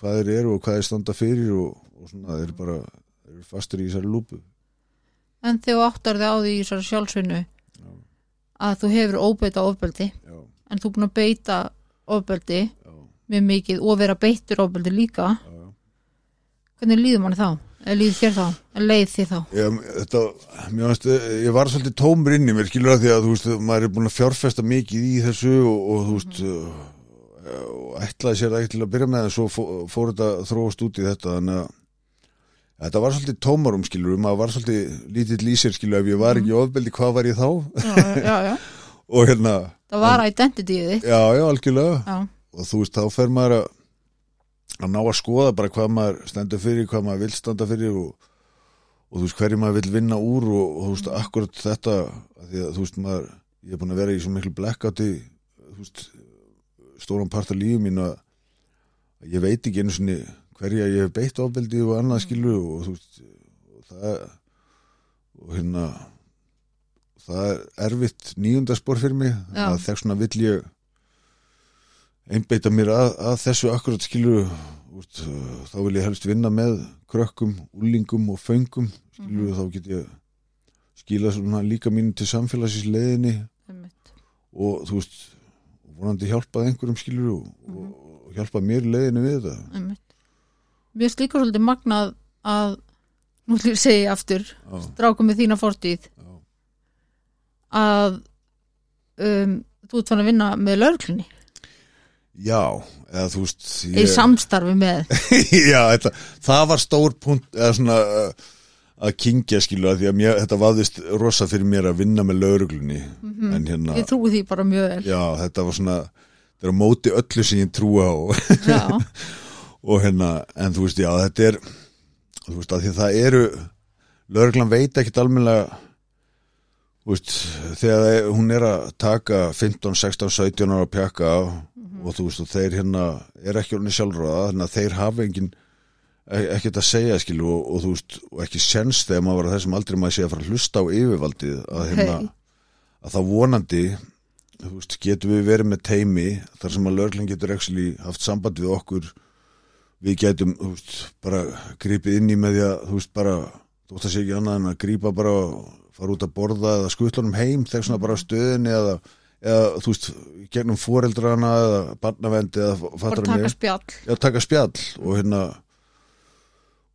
hvað þeir eru og hvað þeir standa fyrir og, og svona þeir eru bara þeir eru fastur í þessari lúpu. En þegar áttar þig á því í þessari sjálfsvinnu að þú hefur óbeita ofbeldi Já, en þú er búin að beita ofbeldi já, mjög mikið og vera beittur ofbeldi líka. Já, já. hvernig líður manni þá? Líður þér þá? leið þér þá? Já, þetta, finnst, ég var svolítið tómur inn í mér, skilur að því að þú veist, maður er búin að fjárfesta mikið í þessu og, og þú veist og ætlaði sér það til að byrja með en svo fó- fór þetta þróast út í þetta þannig að þetta var svolítið tómarum skilur, maður var svolítið lítill í sér skilur, ef ég var ekki ofbeldi, hvað var ég þá? já, já, já. og hérna, það var identityið þitt já, já, algjörlega já, og þú veist, þá fer maður að að ná að skoða bara hvað maður stendur fyrir, hvað maður vil standa fyrir og, og þú veist, hverju maður vil vinna úr og, og þú veist, akkurat þetta að því að þú veist, maður ég er búin að vera í svo miklu blackouti þú veist, stóran part af lífum mín að ég veit ekki einu sinni hverja ég hef beitt ofbeldi og annað skilu og þú veist, og það og hérna það er erfitt nýjundaspor fyrir mig Já. að þess svona vill ég einbeita mér að, að þessu akkurat skilur úst, þá vil ég helst vinna með krökkum, úlingum og föngum skilur þá get ég skila svona líka mínu til einmitt. og þú veist vonandi hjálpað einhverjum skilur og, og, og hjálpað mér í leiðinni við þetta. Mér líka svolítið magnað að nú ætlum ég að segja aftur strákum með þína fortíð já, að um, þú ert fann að vinna með lögklunni já eða þú veist í samstarfi með. Já, þetta, það var stór punkt eða svona uh, að kingja skilu að því að mér, þetta vaðist rosa fyrir mér að vinna með lauruglunni en hérna, ég trúi því bara mjög vel. Já, þetta var svona þetta er á móti öllu sem ég trúa á. Og hérna, en þú veist, já, þetta er þú veist, að því að það eru lauruglan veit ekkit almennilega þú veist, þegar hún er að taka 15, 16, 17 ára pjakka og þú veist, og þeir hérna er ekki orðinni sjálfráða, þannig að þeir hafa engin e- ekkert að segja skilu og, og þú veist, og ekki sens þegar maður var að þessum aldrei maður sé að fara að hlusta á yfirvaldið að hérna, Hey. að það vonandi þú veist, getum við verið með teimi þar sem að lögreglan getur actually haft samband við okkur við getum þú veist, bara gripið inn í með því að þú veist bara, veist það sé ekki annað en að grípa bara fara út að borða eða skutlunum heim þegar svona bara stöðinni eða, eða þú veist, gegnum foreldrana eða barnavendi eða bara fattar taka spjall. Já, taka spjall og hérna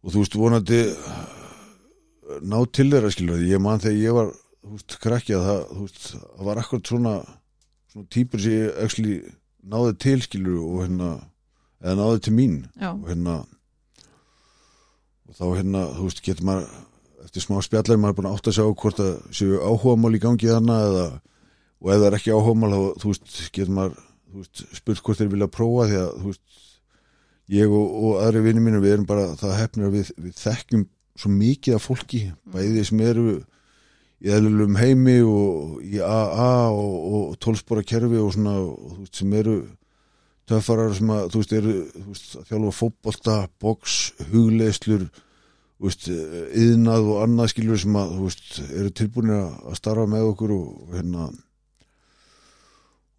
og þú veist, vonandi ná til þeirra skilur ég man þegar ég var, þú veist, krakki að það, veist, það var akkurat svona svona típur sem ég actually náði til skilur og hérna eða náði til mín. Já, og hérna og þá hérna, þú veist, getur maður eftir smá spjallar maður er búin að átta sig á hvort að séu áhugamál í gangi þarna eða, og ef það er ekki áhugamál þá, þú veist, getur maður veist, spurt hvort þeir vilja prófa því að, þú veist, ég og, og aðri vinni mínu, við erum bara það hefnir að við, við þekkjum svo mikið af fólki, bæði sem eru í eðlulum heimi og í AA og, og tólspora kerfi og svona, og, þú veist, sem eru töffarar sem að, þú veist, eru þú veist, þjálfa fótbolta, box, hugleislur þú veist, yðnað og annað skilur sem að, þú veist, eru tilbúinir að starfa með okkur og hérna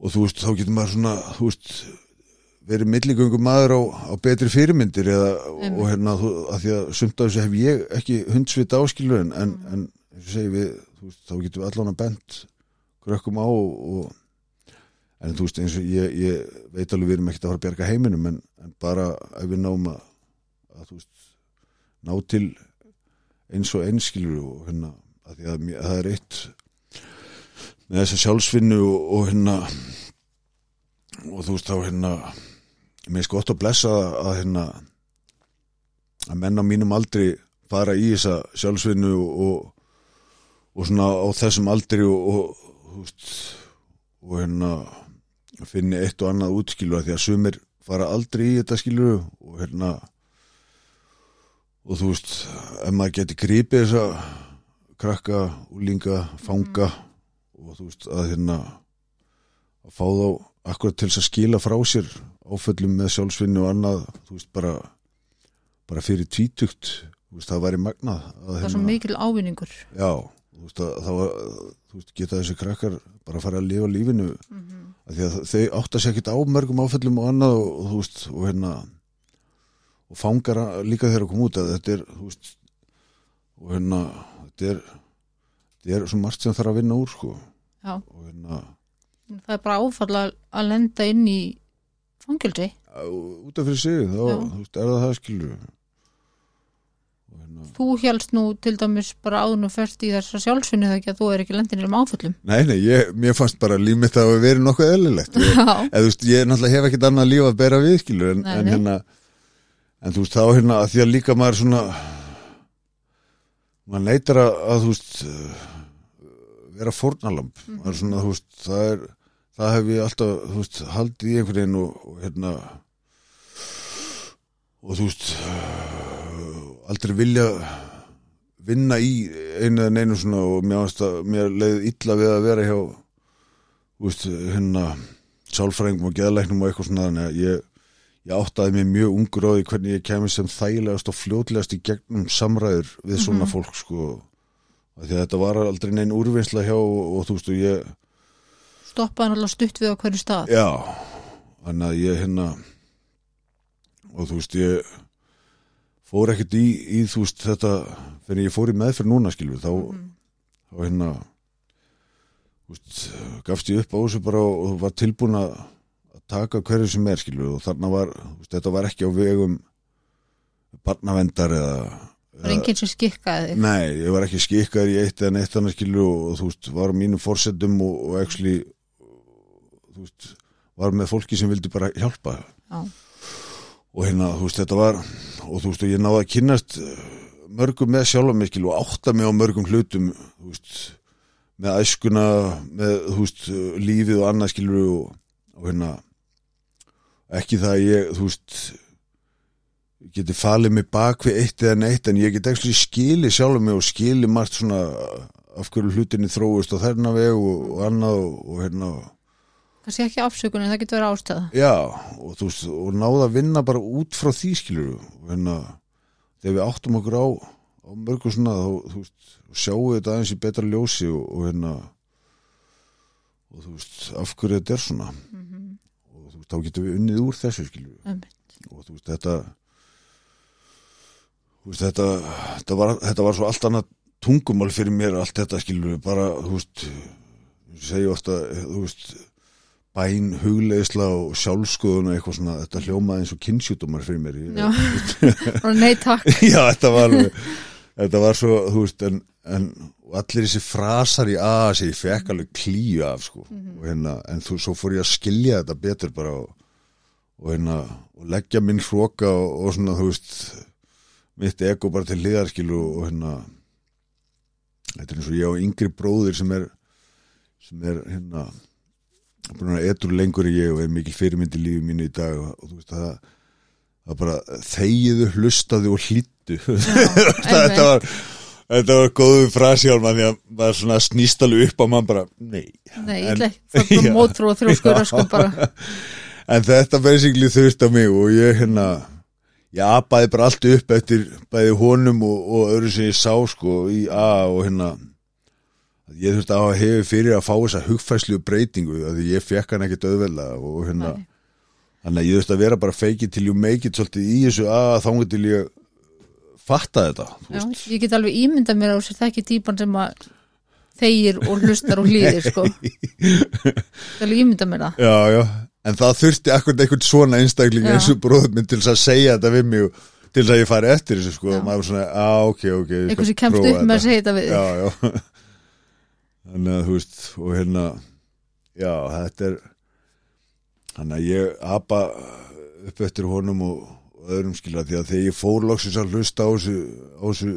og þú veist, þá getur maður svona, þú veist verið milligöngu maður á, á betri fyrirmyndir eða, og hérna, þú, að því að sumt af þessu hef ég ekki hundsvit áskilur en, en, en segi við, þú veist, þá getum við allan að bent krökkum á og, og en þú veist eins og ég, ég veit alveg við erum ekkert að fara að bjarga heiminum en, en bara ef við náum að, að þú veist, ná til eins og einskilur og hérna að því að mér, það er eitt með þessa sjálfsvinnu og, og hérna og þú veist þá hérna mér er gott að blessa að hérna að menn á mínum aldri fara í þessa sjálfsvinnu og, og, svona á þessum aldri og, veist, og hérna finni eitt og annað útskilu að því að sumir fara aldrei í þetta skilu og hérna og þú veist ef maður geti gripið þessa krakka, úlinga, fanga og þú veist að hérna að fá þá akkurat til að skila frá sér áföllum með sjálfsvinni og annað þú veist bara bara fyrir tvítugt, veist það væri magnað að, það er svo mikil ávinningur já, þú veist að þá þú veist geta þessi krakkar bara að fara að lifa lífinu mm -hmm. að því að þau átta sér ekkert á mörgum áföllum og annað og, og þú veist og hérna og fangar líka þegar að koma út að þetta er veist og hérna þetta er þetta er svo margt sem þarf að vinna úr sko. Hérna það er bara áfall að- að lenda inn í fangilsi á- út af fyrir sig þá veist, er það það skilur og hérna þú helst nú til dæmis bara áðun og fyrst í þessa sjálfsvinni þegar ekki að þú er ekki lendin í um áföllum. Nei, nei, ég, mér fannst bara líf mitt að verið nokkuð eðlilegt. Ég- þú veist, ég náttúrulega hef ekkert annað líf að bera við skilur en, Nei, en hérna en þú veist þá hérna að því að líka maður svona maður neytar að, að þú veist vera fórnalamb Mhm. maður svona veist það er það hef ég alltaf veist haldið í einhvern veginn og, og hérna og þú veist aldrei vilja vinna í einu eða neinu svona og mér, mér leiði illa við að vera hjá veist, hérna sálfræðingum og geðlæknum og eitthvað svona þannig að ég, ég áttaði mig mjög ungur á því hvernig ég kemur sem þægilegast og fljótlegast í gegnum samræður við svona Mhm. fólk sko Að þetta var aldrei neinn úrvinnsla hjá og, þú veist og ég stoppaði náttúrulega stutt við á hverju stað já, þannig að ég hérna og þú veist ég fór ekkert í, í þú veist þetta þegar ég fór í meðferð núna skilur þá, Mhm. þá hérna veist, gafst ég upp á þessu bara og, var tilbúin að taka hverju sem er skilur og þarna var, veist, þetta var ekki á vegum barnavendar eða, það var enginn sem skikkaði þig nei, ég var ekki skikkaður í eitt eða neitt annað skilur og, þú veist, var mínum fórsetum og, og actually þú veist, var með fólki sem vildi bara hjálpa Já. og hérna, þú veist, þetta var og þú veist, og ég náði að kynnast eh, mörgum með sjálfa mig skilur og átta mig á mörgum hlutum þú veist, með æskuna með, þú veist, lífið og annað skilur og, og hérna ekki það að ég, þú veist ég geti falið mig bak við eitt eða neitt en ég get ekki skili sjálf mig og skili margt svona af hverju hlutinni þróist og þærna veg og, og annað og, og hérna kannski ekki afsökunin, það getur verið ástæða. Já og þú veist og náða að vinna bara út frá því skilur hérna þegar við áttum okkur á, á mörgum svona þá þú veist sjáum við þetta aðeins í betra ljósi og, og hérna og þú veist af hverju þetta er svona. Mm og þú veist þá getum við unnið úr þessu skilur -hmm. og þú veist þetta veist þetta þetta var, þetta var svo allt annað tungumál fyrir mér allt þetta skilur bara þú veist segi ofta þú veist bæn, hugleisla og sjálfskoðun og eitthvað svona, þetta hljómaði eins og kynnsjútumar fyrir mér nei takk. Já, þetta var þetta var svo, þú veist en, en allir þessi frasar í að sem ég fekk alveg klíu af sko. og hérna, en þú, svo fór ég að skilja þetta betur bara og, og hérna, og leggja minn hróka og, og svona, þú veist mitt ego bara til hliðarskilu og, og hérna þetta er eins og ég á yngri bróðir sem er sem er hérna búin að etur lengur en ég og er mikil fyrirmynd í lífi mínu í dag og, og þú veist það það bara þegiðu, hlustaðu og hlýttu þetta var þetta var góðu frasi á mann því að maður svona snýst alveg upp á mann bara, nei. Nei, En- ég það Já. mótrú og þrjóskur sko en þetta basically þurft á mig og ég hérna ég apaði bara allt upp eftir bæði honum og, og öðru sem ég sá sko í A og hérna ég þurfti að hefur fyrir að fá þessa hugfæslu breytingu að ég fekk hann ekkert auðvelda og hérna þannig að ég þurfti að vera bara till you make it svolítið í þessu að þangu til ég fatta þetta Já, ég get alveg ímyndað mér á sér þekki típan sem að þegir og hlustar og hlýðir sko. Ég get alveg ímyndað mér það. Já, já, en það þurfti akkur einhvern svona einstakling eins og bróður minn til að segja þetta við mig til að ég fari eftir þessu sko. Og maður var svona, á ok, ok eitthvað sem kemst upp með að segja þetta við já, já. Þannig að þú veist og hérna já, þetta er þannig að ég apa upp eftir honum og, öðrum skilja því að þegar ég fór loksins að hlusta á þessu, á þessu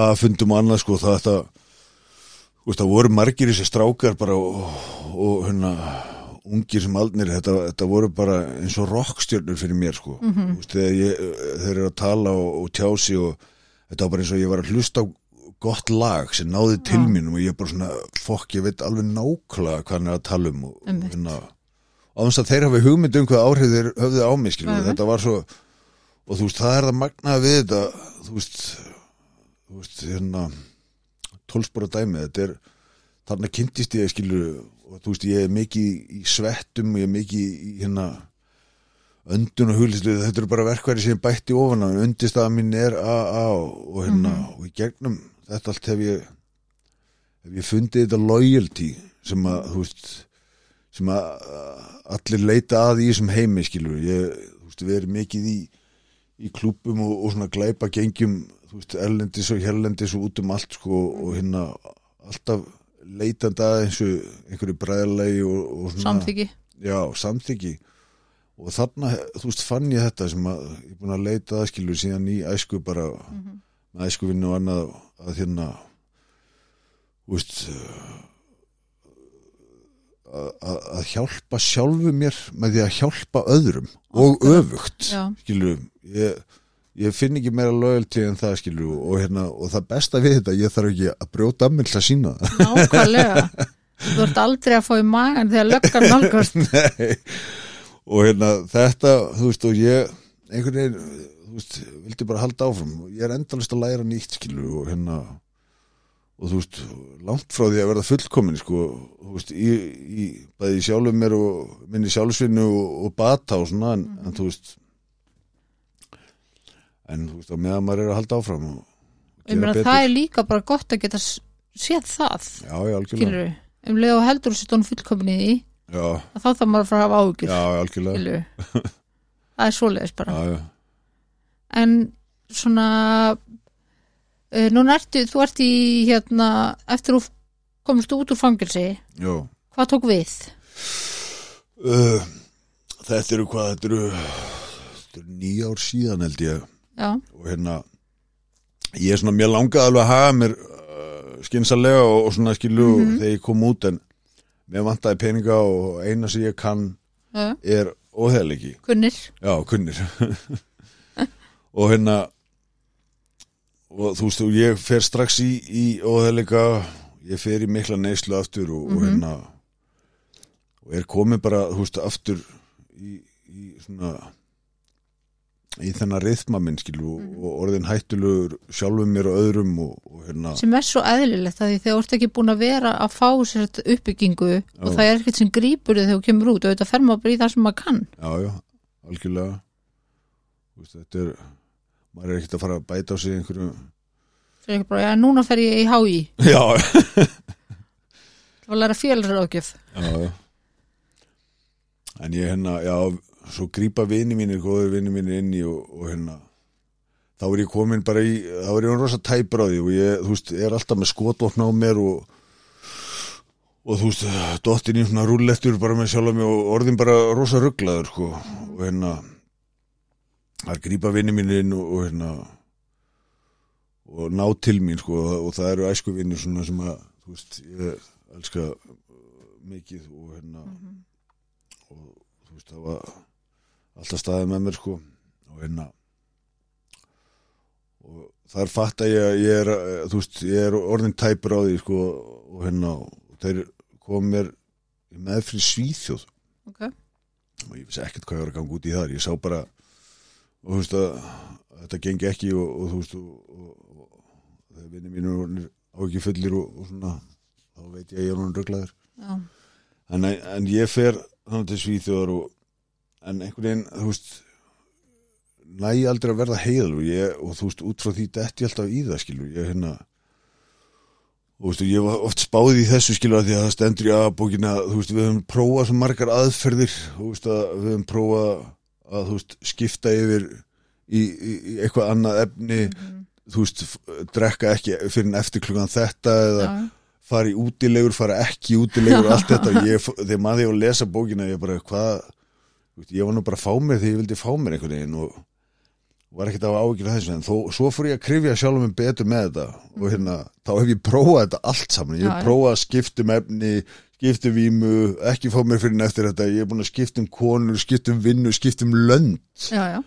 að fundum annað sko það þetta þú veist það voru margir þessi strákar bara og, og hérna ungir sem aldnir þetta, þetta voru bara eins og rockstjörnur fyrir mér sko mm -hmm. þegar ég, þeir eru að tala og, og tjási og þetta var bara eins og ég var að hlusta á gott lag sem náði til Já. mín og ég bara svona, fokk, ég veit alveg nákvæmlega hvað hann er að tala um og, Einmitt. hérna, að þeir hafi hugmynd um hvað áhrif þeir höfðu á mig skilur, Mhm. þetta var svo og þú veist, það er það magnaða við þetta þú veist, þú veist hérna tólspora dæmi, þetta er þarna kynntist ég skilur og þú veist, ég er mikið í svettum og ég er mikið í hérna öndun og huglistu, þetta eru bara verkværi sem bætti ofan á, undirstaða mín er AA og hérna og í gegnum þetta allt hef ég hef ég fundið þetta loyalty sem að, þú veist sem að að allir leita að í þessum heimi skilur ég, þú veist, við erum mikið í í klúbum og, og svona glæpa gengjum, þú veist, erlendis og hérlendis og út um allt sko og hérna alltaf leitandi að eins og einhverju bræðalegi og, og svona samþyggi já, samþyggi og þarna, þú veist, fann ég þetta sem að ég er búin að leita að skilur síðan í æsku bara með æskuvinnu og annað að hérna þú veist að, að að hjálpa sjálfu mér með því að hjálpa öðrum og öfugt Já. skilur, ég, ég finn ekki meira loyalty en það skilur og, hérna, og það besta við þetta, ég þarf ekki að brjóta að til að sína nákvæmlega. Þú ert aldrei að fá í magan þegar löggan nálgast. Nei, og hérna þetta, þú veist, og ég einhvern veginn, þú veist, vildi bara halda áfram. Ég er endalist að læra nýtt skilur og hérna og þú veist, langt frá því að verða fullkomin sko, þú veist, í, í bæði sjálfum mér og minni sjálfsvinnu og, og bata og svona en, en þú veist en þú veist, á meðan maður er að halda áfram og ég meina það er líka bara gott að geta séð það Já, já, algjörlega. um leið og heldur sér tónu fullkomin í Já, að þá þarf maður að fara að hafa áhugir já, algjörlega. það er svoleiðis bara. Já, en svona uh, núna ertu, þú ert í hérna, eftir þú komist út úr fangilsi, hvað tók við? Uh, þetta eru hvað, þetta eru, þetta eru nýja ár síðan held ég Já, og hérna ég er svona, mér langaði alveg að haga mér uh, skynsalega og, og svona skilu Mhm. þegar ég kom út en mér vantaði peninga og eina sem ég kann já, er óheðleiki, kunnir. Já, kunnir. Og hérna og þú veist, og ég fer strax í, í óheðleika ég fer í mikla neyslu aftur og, og Mhm. hérna og er komið bara, þú veist, aftur í, í svona í þennan rithma minn skilu Mhm. og orðin hættulegur sjálfum mér og öðrum og, og hérna sem er svo eðlilegt að því þegar þú ert ekki búin að vera að fá sér uppbyggingu og það er ekkert sem grípur þig þegar þú kemur út og þetta fer maður í það sem maður kann. Já, já, algjörlega. Þú veist, þetta er maður er ekkert að fara að bæta á sig einhverju það er ekki bara, já, núna fer ég í HÍ já, það var að læra félagsráðgjöf. Já, já. En ég hérna, já svo grípa vini mínir, góður vini mínir inn í og, og hérna þá er ég komin bara í, þá er ég rosa tæpur á því og ég, þú veist, er alltaf með skotvopna á mér og og þú veist, dottin í svona rúllettur bara með sjálf mig og orðin bara rosa rugglaður, sko, og hérna það er grípa vini mínir inn og, og hérna og ná til mín, sko, og, og það eru æsku vinir svona sem að, þú veist, ég elska mikið og hérna og þú veist, það var alltaf staðið með mér, sko, og hérna. Og þar fatt að ég, ég er eh, þú veist, ég er orðin tæpur á því sko, og hérna, og þeir kom mér í meðfrið svíþjóð. Ok, og ég vissi ekkert hvað ég var að ganga út í þar. Ég sá bara og þú veist að, þetta gengi ekki og, og þú veist og, og, þegar vinni mínu á ekki fullir og, svona þá veit ég að ég er hún röglaður en, en ég fer þannig til Svíþjóðar og, en einhvern veginn, þú veist næ ég aldrei að verða heil og, ég, og þú veist, út frá því detti ég alltaf í það skilur, ég hérna og þú veist, ég var oft spáð í þessu skilur að því að það stendur í aðbókina þú veist, við höfum prófað svo margar aðferðir þú veist, að við höfum prófað að þú veist, skipta yfir í, í, í eitthvað annað efni þú veist, drekka ekki fyrir en eftir klukkan þetta eða já, fara í útilegur, fara ekki í útilegur allt þetta, ég, þegar maður ég að lesa bókina ég bara, hvað veist, ég var nú bara að fá mér þegar ég vildi fá mér einhvern veginn og var ekkert að ágjur þessu, en þó, svo fór ég að krifja sjálfum mig betur með þetta og hérna, þá hef ég prófað þetta allt saman, ég hef já. prófað að skiptum efni skipta um vímu, ekki fá mér fyrir eftir þetta, ég er búin að skipta um konur skipta um vinnu, skipta um lönd. Já, já,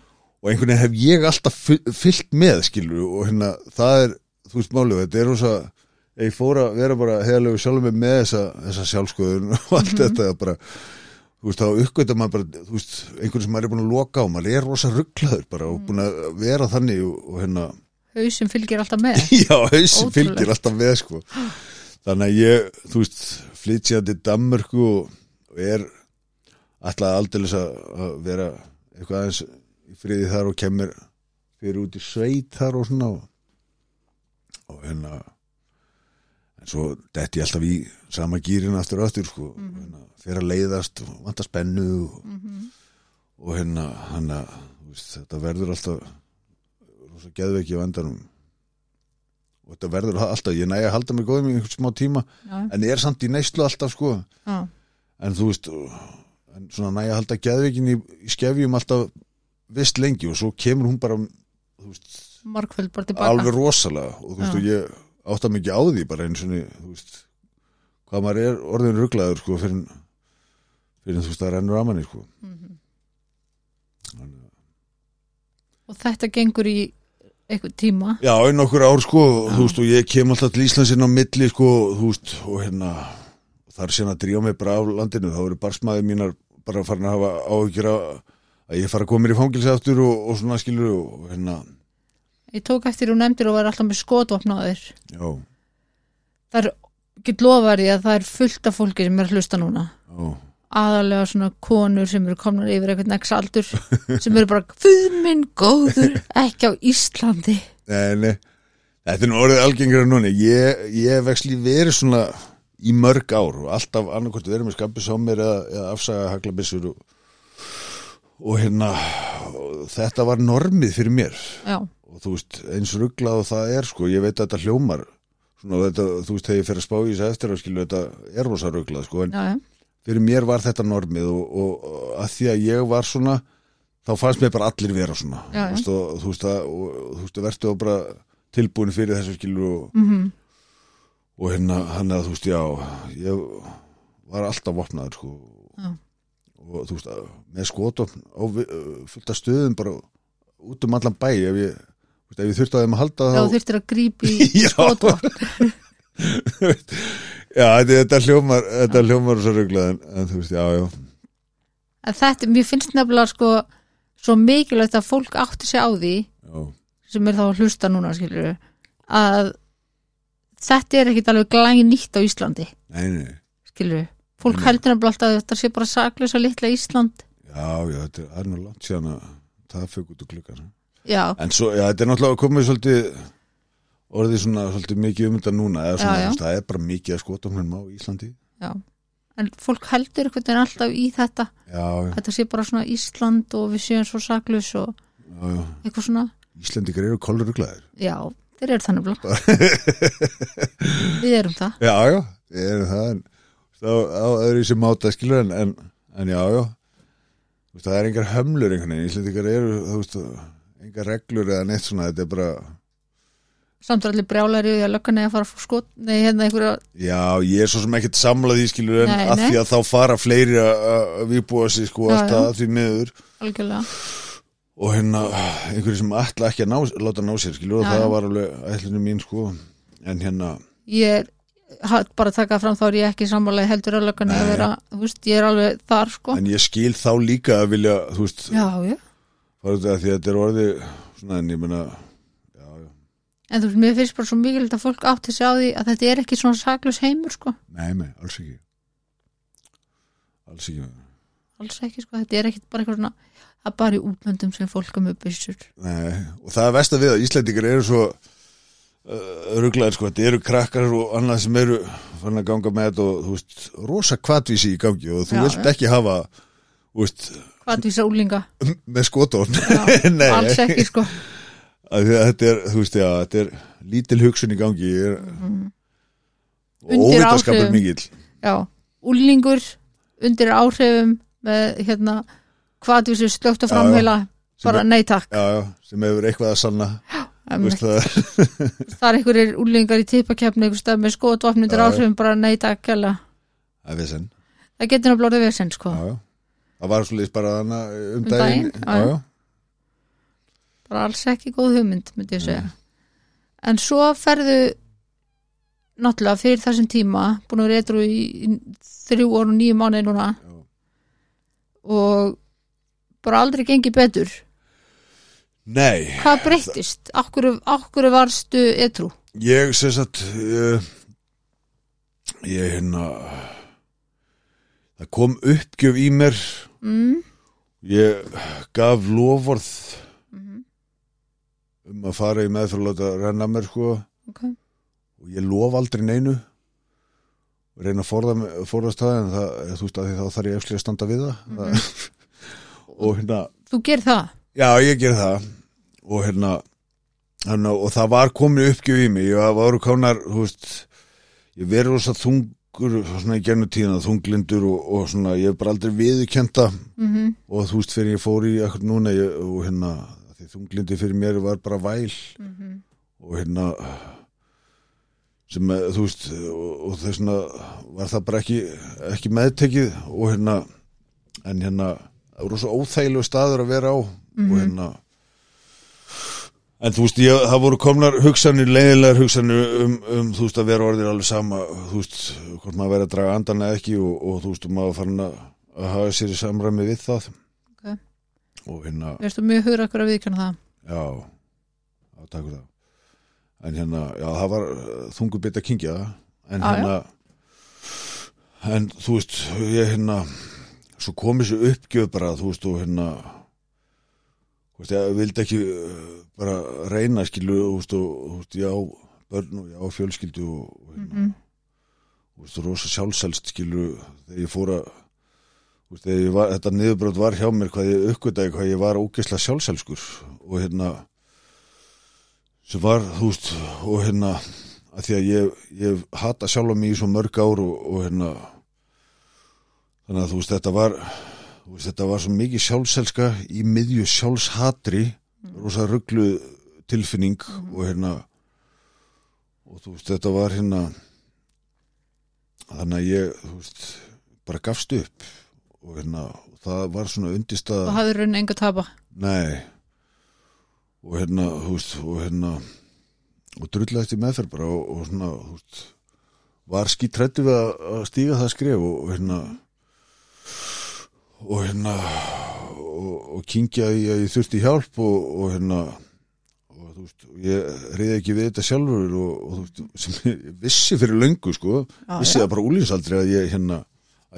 og einhvern veginn hef ég alltaf fyll- fyllt með, skilur og hérna, það er, þú veist málið þetta er rosa, ég fór að vera bara heiðalegu sjálfum mig með þessa, þessa sjálfskoðun og allt þetta bara þú veist, þá uppgöta maður bara þú veist, einhvern sem maður er búin að loka á, maður er rosa rugglaður bara og búin að vera þannig og, og hérna hausinn fylgir alltaf með Já, Ótrúlegt. fylgir alltaf með sko. Þannig að ég, þú veist flyt sér til Danmörku og, er alltaf að að vera eitthvað aðeins í friði þar og kemur fyrir út í sveit þar og svona og, og hérna en svo detti ég alltaf í sama gýrin aftur og aftur sko, mm hérna, fyrir að leiðast og vanta spennu og, og hérna, þú veist, þetta verður alltaf rosa geðveiki á endanum. Og þetta verður alltaf, ég næja að halda mig góðum í einhvern smá tíma, já, en ég er samt í neyslu alltaf sko, já, en þú veist en svona næja að halda geðveikin í, í skefjum alltaf vist lengi og svo kemur hún bara þú veist, tilbaka. alveg rosalega. Og þú veist, Já. og ég átta mikið á því bara eins og hvað maður er orðin rugglaður sko fyrir, fyrir þú veist, það rennur að manni sko. Þannig að- og þetta gengur í eitthvað tíma? Já, í nokkur ár sko, þú veist, og ég kem alltaf til Íslands inn á milli sko, þú veist, og hérna þar sem að drífa mig bara af landinu þá eru barsmaði mínar bara farin að hafa áhyggjur að, að ég fara að koma mér í fangilsi aftur og, og svona skilur og hérna, ég tók eftir og nefndir og var alltaf með skotvopnaður já, það er, get lofaði að það er fullt af fólki sem er að hlusta núna. Já. Aðalega svona konur sem eru komnar yfir eitthvað nex aldur sem eru bara, fyrir minn góður ekki á Íslandi. Nei, nei, þetta er nú orðið algengra núna, ég, ég veksli verið svona í mörg ár og alltaf annarkvort verið með skapis á mér eða, eða afsaga haglabissur og, og hérna og þetta var normið fyrir mér. Já, og þú veist, eins rugglað og það er sko, ég veit að þetta hljómar. Svona, þetta, þú veist, þegar ég fer að spá í þessu eftir að skilu þetta er rosa rugglað sko, en já, já, fyrir mér var þetta normið og, og, og að því að ég var svona þá fannst mér bara allir vera svona. Já, veist, og, þú veist, að, og, og, þú veist, verður bara tilbúin fyrir þessu skilur og, mm og hérna, hann að þú veist, já ég var alltaf vopnaður sko, og þú veist, að- með skotofn á vi- fullt af stöðum bara út um allan bæ ef ég, ef ég þurfti að þeim að halda þá þá þurftir að grípa í Já. þetta, hljómar þetta hljómar svo ruglað en, en þú veist, já, já en þetta, mér finnst nefnilega sko svo mikilvægt að fólk átti sig á því já, sem er þá að hlusta núna skilur að þetta er ekkit alveg glæni nýtt á Íslandi nei, nei skilur fólk Nei. heldur nefnilega alltaf að þetta sé bara saklösa litla Ísland Já, já, þetta er- nú langt síðan að það fyrir út úr klukkan. Já, En svo, já, þetta er náttúrulega komið svolítið orðið svona svolítið mikið um þetta núna eða svona, Já, já. það er bara mikið að skotumhjörnum á Íslandi. já en fólk heldur einhvern veginn alltaf í þetta þetta sé bara svona Ísland og við séum svo saklus og eitthvað svona Íslandikar eru koluruglaðir. já, þeir eru þannig blá við erum það Já, já, ég er það en þá á öðru sem máta skilur en, en, en já, já. Það er engar hömlur einhvern veginn. Íslandikar eru, þú veist, engar reglur eða neitt svona, þetta er bara samt er allir brjálari og ég löggan eða að fara að skot nei, hérna einhverja, Já, ég er svo sem ekkert samlað í skilur en Nei, að nei. því að þá fara fleiri að að viðbúa sig sko Já, alltaf já. að því miður algjörlega og hérna einhverju sem ætla ekki að ná, láta ná sér skilur og Já, það já. var alveg ætlunum mín sko en hérna, ég er bara að taka fram þá er ég ekki sammálaði heldur að löggan eða Nei. vera, þú veist, ég er alveg þar sko en ég skil þá líka að vilja, þú veist, já, já, út af því að þetta er orðið svona en ég já, en þú veist, mér finnst bara svo mikilvægt að fólk átti sig á því að þetta er ekki svona saklus heimur sko, nei, nei, alls ekki. Alls ekki alls ekki sko. Þetta er ekki bara eitthvað svona það er bara í útlöndum sem fólk er með byssur. Nei, og það er vest að við að Íslendingar eru svo uh, ruglaðir sko, þetta eru krakkar og annað sem eru fann að ganga með þetta og þú veist, rosa kvatvísi í gangi og þú Já, vilt já. ekki hafa veist, hvað því úlinga, með skotón já, Nei, alls ekki sko. Þetta er, þú veist, já, þetta er lítil hugsun í gangi óvitaskapur áhrifum. mikill. Já, úlingur undir áhrifum með hérna hvað því sem slögt að Já, já. framheila bara nei takk. Já, já, sem hefur eitthvað að sanna. Þú veist, það. Er, það er einhverjir úlingar í stað með skotvopn undir Já, já. áhrifum bara nei takk gæla Það er vesen. Það getur náttúrulega vesen sko. Já, já. Það var svolítið bara hana um, Um daginn, daginn, já, bara alls ekki góð hugmynd myndi ég segja. En svo ferðu náttúrulega fyrir þessum tíma búin að vera eitthvað í, þrjú orð og nýju mánuði núna. Já. og bara aldrei gengi betur. Nei, hvað breyttist? Akkur, akkur varstu eitthvað? ég sem sagt ég, ég hérna það kom uppgjöf í mér Mm, ég gaf lofvorð Mhm. um að fara í meðfyrir að renna mér sko. Ok, og ég lof aldrei neinu. Reyna að forða, forðast það en það, þú veist að því þá þarf ég eftir að standa við það, Mhm. það og hérna þú gerir það? Já, ég ger það. Og hérna hana, og það var komin uppgjöf í mig. Ég var voru konar, þú veist ég verið rosa þungur svona í gennu tíðina, þunglindur og, og svona, ég hef bara aldrei viðurkenda mm og þú veist, fyrir ég fór í eitthvað núna ég, og hérna, því þunglindi fyrir mér var bara væl. -hmm. og hérna sem, að, þú veist og, og þess vegna var það bara ekki ekki meðtekið. Og hérna en hérna, það voru svo óþægilegu staður að vera á. Og hérna en þú veist, ég, það voru komnar hugsanir, leiðilegar hugsanir um, um þú veist, að vera orðir alveg sama þú veist, hvort maður verið að draga andan eða ekki og, og þú veist, maður farin að að hafa sér í samræmi við það Ok. og hérna Verstu mjög hugur akkur að viðkjanna það Já, já, takk fyrir það. En hérna, já, það var uh, þungu bit að kingja það. En Já, hérna, en þú veist, ég hérna, svo kom þessu uppgjöf bara, þú veist, og hérna, veist, ég vildi ekki uh, bara reyna, veist, og, veist, já, börn og já, fjölskyldu og, og hérna, Mhm. þú veist, rosa sjálfsælst, skilu, þegar ég fór að, þegar ég var, þetta niðurbrot var hjá mér, hvað ég uppgötaði, hvað ég var ógeðslega sjálfsælskur og hérna, sem var, þú veist, og hérna, að því að ég, ég hata sjálfa mig í svo mörg ár og, og hérna, þannig að þú veist, þetta var, veist, þetta var svo mikið sjálfselska í miðju sjálfshatri, rosa rugglu tilfinning og hérna, og þú veist, þetta var hérna, þannig að ég, þú veist, bara gafst upp og hérna, það var svona undistað og hafði raunin enga tapa? Nei. Og hérna, þú veist, og hérna og drullaðist í meðferð bara og, og svona, þú veist var skítrættu við að, að stíga það skref og, og hérna og hérna og, og kingjaði að ég þurfti hjálp og, og hérna og þú veist, ég reyði ekki við þetta sjálfur og, og þú veist, sem ég vissi fyrir löngu, sko, Já, vissi já. það bara úlíðsaldri að ég hérna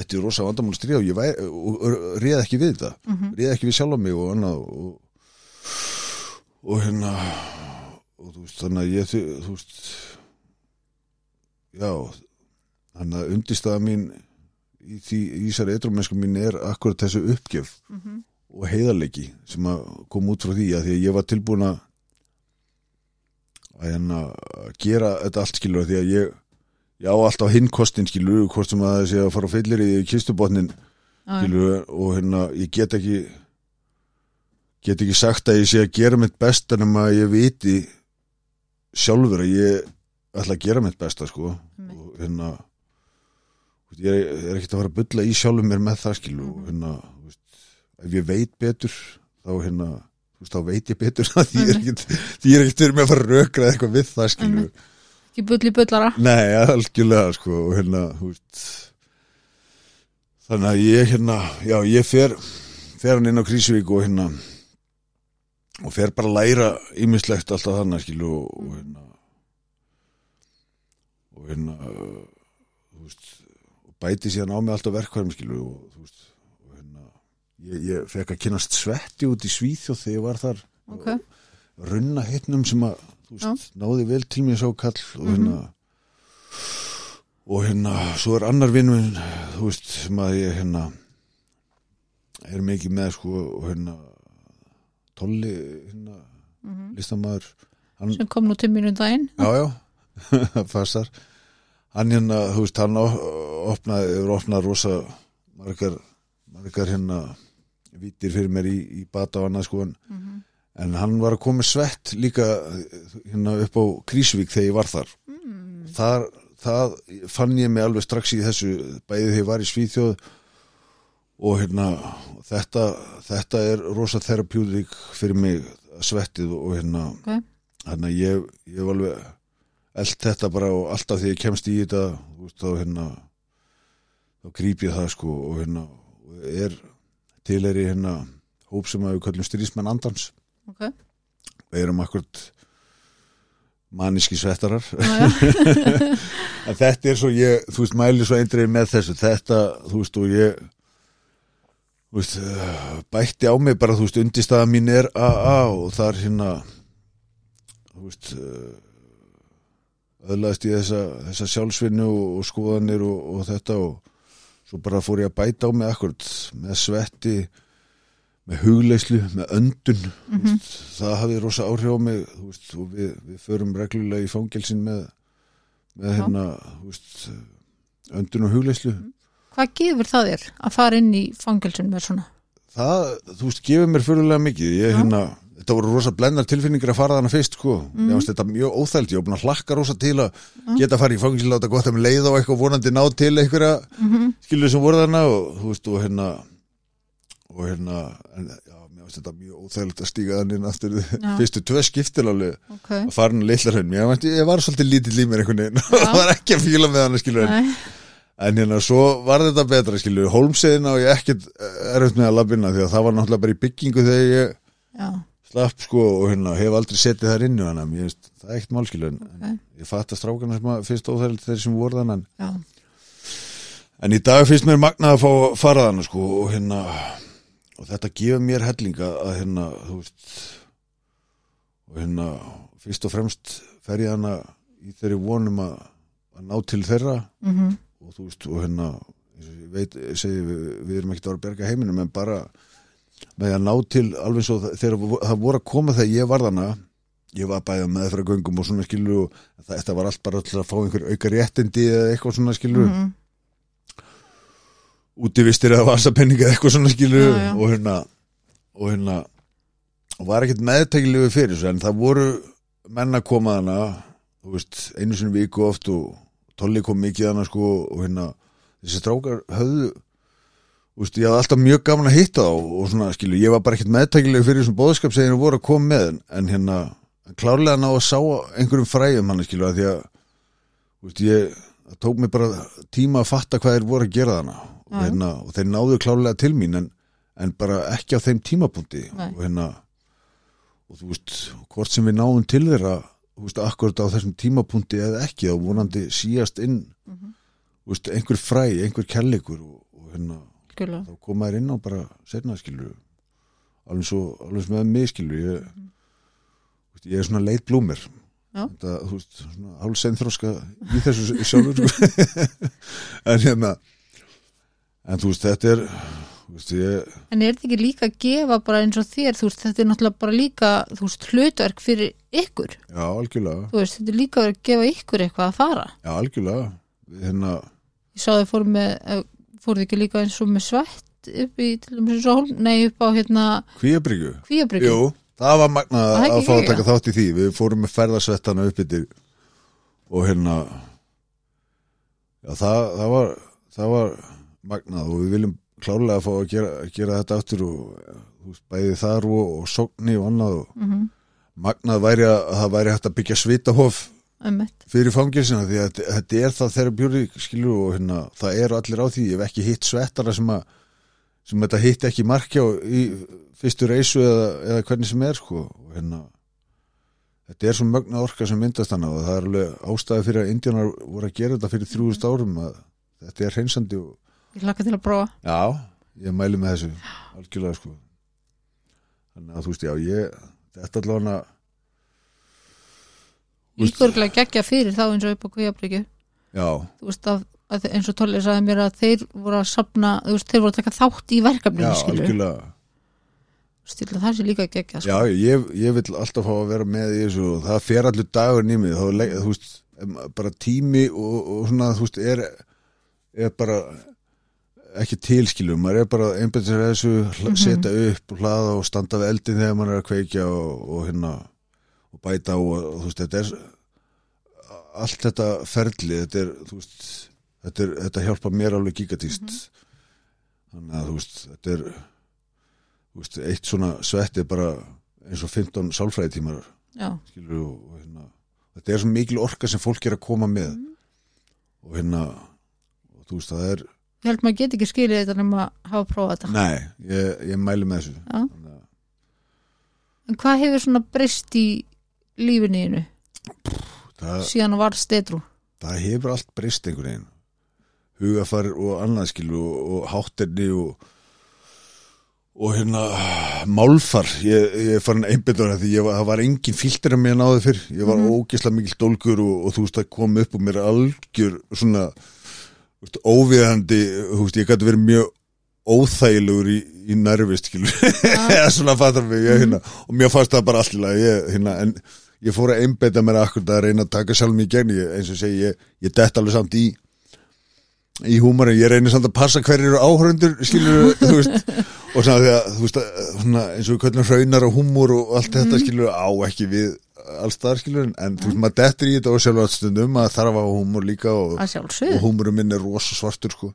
ætti rosa vandamál stríða og ég væ, og, og reyði ekki við þetta Mhm. réð ekki við sjálfa mig og annað og, og hérna og þú veist þannig að ég þú veist já þannig að undirstaða mín í því í þessari eitrumennsku mín er akkurat þessu uppgjöf Mhm. og heiðarleiki sem að kom út frá því að því að ég var tilbúin að að hérna að gera þetta allt skilur því að ég ég á alltaf hinn kostin skilur hvort sem að það sé að fara á fyllir í kistubotnin skilur, og hérna ég get ekki get ekki sagt að ég sé að gera mitt besta nema að ég viti sjálfur að ég ætla að gera mitt besta sko Nei. og hérna ég er, er ekkert að fara að bulla í sjálfum mér með það skilu og hérna þú veist, ef ég veit betur þá hérna veist, þá veit ég betur að því er því er ekkert fyrir mig að fara að rökra eitthvað við það skilu Nei. ekki bulli bullara Nei, algjörlega sko og hérna, veist þannig að ég hérna já, ég fer, fer hann inn á Krísuvík og hérna og fer bara að læra ýmislegt alltaf þannig skilu og, og hérna og hérna þú veist bæti síðan á mig alltaf verkværum skilu og þú veist og hérna ég, ég fekk að kynast svetti út í Svíþjóð þegar ég var þar. Ok, runna hittnum sem að veist, náði vel til mér sá kall og hérna og hérna, svo er annar vinnun þú veist, sem að ég hérna er mikið með sko og hérna Tolli, hérna, Mhm. listamaður hann, sem kom nú tíminu daginn. Já, já fastar hann hérna, þú veist, hann opnaði, hefur opnað rosa margar, margar hérna vítir fyrir mér í, í bata og annað sko en Mhm. En hann var að koma svett líka hérna upp á Krísvík þegar ég var þar. Mm. Þar, það fann ég mig alveg strax í þessu bæðið þegar ég var í Svíþjóð og hérna þetta, þetta er rosa therapeutic fyrir mig svettið og hérna Ok. hérna ég, ég hef alveg eld þetta bara og alltaf þegar ég kemst í þetta veist, þá hérna þá gríp ég það sko og hérna er til er í hérna hóp sem að við kallum styrðismenn andans. Ok, við erum akkurat maníski svettarar. En þetta er svo ég, þú veist, mæli svo eindreið með þessu, þetta, þú veist, og ég þú veist, bætti á mig bara, þú veist, undirstaða mín er AA og það er hérna þú veist öðlaðist ég þessa, þessa sjálfsvinnu og, og skoðanir og, og þetta og svo bara fór ég að bæta á mig akkurat með svetti með hugleyslu, með öndun. Mm Mhm. það hafði rosa áhrif á mig veist, og við, við förum reglulega í fangelsin með, með hérna veist, öndun og hugleyslu hvað gefur það þér að fara inn í fangelsun með svona? Það, þú veist, gefur mér fyrirlega mikið. Ég, Já. hérna, þetta voru rosa blendar tilfinningar að fara þarna fyrst, sko. Mm. ég fannst þetta mjög óþælt, ég var búin að hlakka rosa til að geta að fara í fangelsin, láta gott að með leið á eitthvað vonandi ná til einhverja mm -hmm. skilur sem voru þarna og þú veist, og hérna og hérna en, já, finnst þetta mjög óþægilegt að stíga þannig aftur. Já. fyrstu tvö skiptil alveg ok, að fara hann litlar hraun, ég, veit, ég var svolítið lítill í mér einhvern veginn. Og það var ekki að fíla með hann skilur en, Nei. en hérna svo var þetta betra skilur hólmseðina og ég ekkert erfitt með að labbina því að það var náttúrulega bara í byggingu þegar ég já, slapp sko og hérna hef aldrei settið þar að mér finnst það er ekkert málskilur en ok, ég fatt að strákana sem að fyrst óþægilegt þeir sem voru þannig já, En í dag finnst mér magnað að fá að fara þannig sko og hérna og þetta gefur mér hellinga að hérna þú veist og hérna fyrst og fremst fer ég hana í þeirri vonum að, að ná til þeirra. Mhm, og þú veist og hérna ég veit, ég segi við, við erum ekkert að vera að berga heiminum en bara með að ná til alveg svo það- þegar það voru að koma þegar ég var þarna ég var bæða með fyrir göngum og svona skilur og það, þetta var allt bara til að fá einhver auka réttindi eða eitthvað svona skilur mhm, útivistir eða vasapenninga eða eitthvað svona skilur Já, já. og hérna og hérna og var ekkert meðtækilegu fyrir þessu en það voru menn að koma þarna þú veist, einu sinni í viku oft og Tolli kom mikið þarna sko og hérna þessi strákar höfðu veist, ég hafði alltaf mjög gaman að hitta þá og svona skilur, ég var bara ekkert meðtækilegu fyrir þessum bóðskap sem þeir voru að koma með en hérna, klárlega ná að sá einhverjum fræðum hann skilur að því að veist, ég það tók mig bara tíma að fatta hvað þeir voru að gera þarna og, Já. hérna, og þeir náðu klárlega til mín en, en bara ekki á þeim tímapunkti Nei. og hérna og þú veist, hvort sem við náðum til þeirra þú veist, akkurat á þessum tímapunkti eða ekki, þá vonandi síast inn Mhm. þú veist, einhver fræ, einhver og, og skilur þá koma þær inn á bara setna skilur alveg svo, alveg sem með mig skilur ég, þú veist, ég er svona leit blúmer þetta, þú veist, svona hálseinþróska í þessu sjálfur sko. en hérna en þú veist, þetta er veist, ég, en er þetta ekki líka að gefa bara eins og þér þú veist, þetta er náttúrulega bara líka þú veist, hlutverk fyrir ykkur? Já, algjörlega. Veist, þetta er líka að gefa ykkur eitthvað að fara. Já, algjörlega. Hérna, ég sá þau fóru með fóruð ekki líka eins og með svett upp í, til dæmis hólm, nei upp á hérna kvíabryggju kvíabryggju Jú, það var magnað að ekki fá að taka þátt í því. Við fórum með ferðasvettana upp yfir og hérna já, það, það var það var magnað og við viljum klárlega fá að gera, gera þetta aftur og veist, bæði þar og, og sókni og annað og mm magnað væri að, að það væri hægt að byggja svitahof ömmett fyrir fangilsina því að þetta, er það þeirra bjúri skilur og hérna, það eru allir á því. Ég hef ekki hitt svettara sem að sem þetta hitt ekki markjá í fyrstu reysu eða, eða hvernig sem er sko. Og hérna þetta er svo mögna orka sem myndast hana og það er alveg ástæði fyrir að indjánar voru að gera þetta fyrir 3000 árum að þetta er hreinsandi og ég hlakka til að prófa. Já, ég mæli með þessu algjörlega sko. Þannig að þú veist, já, ég þetta allavega Líkurlega geggja fyrir þá eins og upp á að eins og Tolli sagði mér að þeir voru að sapna, veist, þeir voru að taka þátt í verkefninu, skilur stilla það sé líka geggja, sko. Já, ég, ég vil alltaf fá að vera með í þessu og það fer allir dagur leg- þú veist, bara tími og, og svona, þú veist, er, er bara ekki tilskilum, maður er bara sér að þessu, mm setja upp og hlaða og standa við eldin þegar maður er að kveikja og, og hérna og bæta á og, og þú veist, þetta er allt þetta ferli þetta er, þú veist þetta, er, þetta hjálpa mér alveg gigatíst þannig að þú veist þetta er þú veist, eitt svona svett er bara eins og 15 sálfræðitímar skilur og, og hérna þetta er svo mikil orka sem fólk er að koma með. Og hérna og þú veist það er, ég held maður get ekki skilið þetta nema að hafa prófað þetta. Nei, ég, ég mæli með þessu. Að en hvað hefur svona breyst í þínu það, síðan var stetrú. Það hefur allt breyst einhvern veginn. Hugafar og annað skilu og, og hátterni og og hérna málfar, ég, ég farin einbyrður því ég var, það var engin filter að mér náði fyrr, ég var mm ógislega mikil dólgur og, og þú veist það kom upp og mér algjör svona óviðandi, þú veist ég gæti verið mjög óþægilegur í, í nervist skilur, eða svona fattar mig ég, hérna, og mér fannst það bara allt í lagi ég, hérna, en ég fór að einbeta mér akkur að reyna að taka sjálf mig í gegn eins og segi, ég, ég dett alveg samt í í húmórin, ég reynir samt að passa hverjir eru áhörundur, skilur þú veist, og svona því að þú veist, svona, eins og köllum hraunar og húmór og allt þetta, skilur, á ekki við alls þar, skilur, en, en þú veist, maður dettur í þetta og sjálf að stundum að þarf að hafa húmór líka og, og húmórum minn er rosa svartur, sko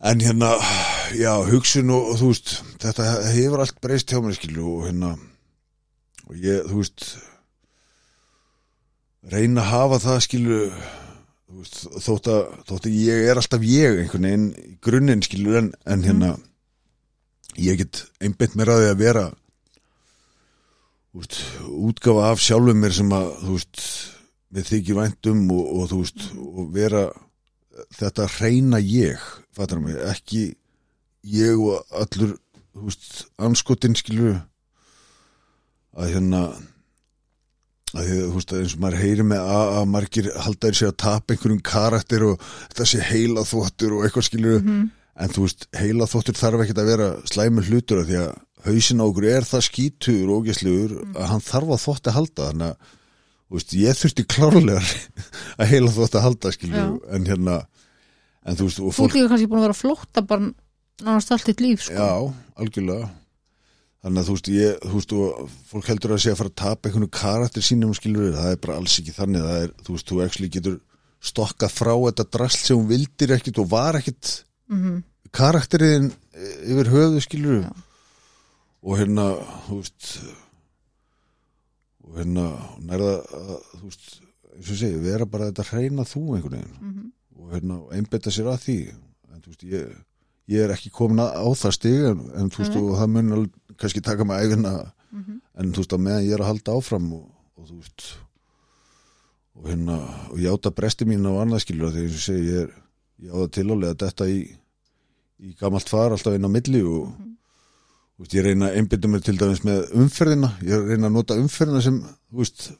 en hérna já, hugsun og, og þú veist þetta hefur allt breyst hjá mér, skilur og hérna og ég, þú veist reyna að hafa það, skilur þú veist, þótt að, þótt að ég er alltaf ég einhvern veginn í grunninn skilur en, en hérna ég get einbytt mér að því að vera veist, útgafa af sjálfum mér sem að þú veist, við þykir væntum og, og þú veist, og vera þetta reyna ég fattar mig, ekki ég og allur anskotin skilur að hérna að því að þú veist eins og maður heyri með að, að margir haldaðir sig að tapa einhverjum karakter og þetta sé heila þvottur og eitthvað skilur en þú veist heila þvottur þarf ekkert að vera slæmur hlutur af því að hausin á okkur er það skítur og ógæslegur að hann þarf að þvotti halda. Þannig að veist, ég þurfti klárlega að heila þvotti halda skilur Já. en hérna en þú veist þú fólk ert líka kannski búin að vera flótta bara nánast allt þitt líf sko. Já, algjörlega Þannig að þú veist, ég, þú veist, og fólk heldur að sé að fara að tapa einhvern karakter sínum skilur það er bara alls ekki þannig það er, þú veist, þú actually getur stokkað frá þetta drasl sem hún vildir ekkit og var ekkit Mhm. karakteriðin yfir höfuð skilur Já. og hérna, þú veist og hérna nærða þú veist eins og segi, vera bara þetta hreina þú einhvern veginn Mhm. og hérna, einbetta sér að því en þú veist, ég, ég er ekki komin á það stig en, en þú veist, Nei. og það mun kannski taka mig æfina Mhm. en þú veist, að meðan ég er að halda áfram og, og þú veist og hérna, og ég áta bresti mín á annað skilur og ég segi, ég er ég á það tilálega að detta í í gamalt far alltaf inn á milli og þú veist, ég reyna að einbytta mér til dæmis með umferðina, ég reyna að nota umferðina sem, þú veist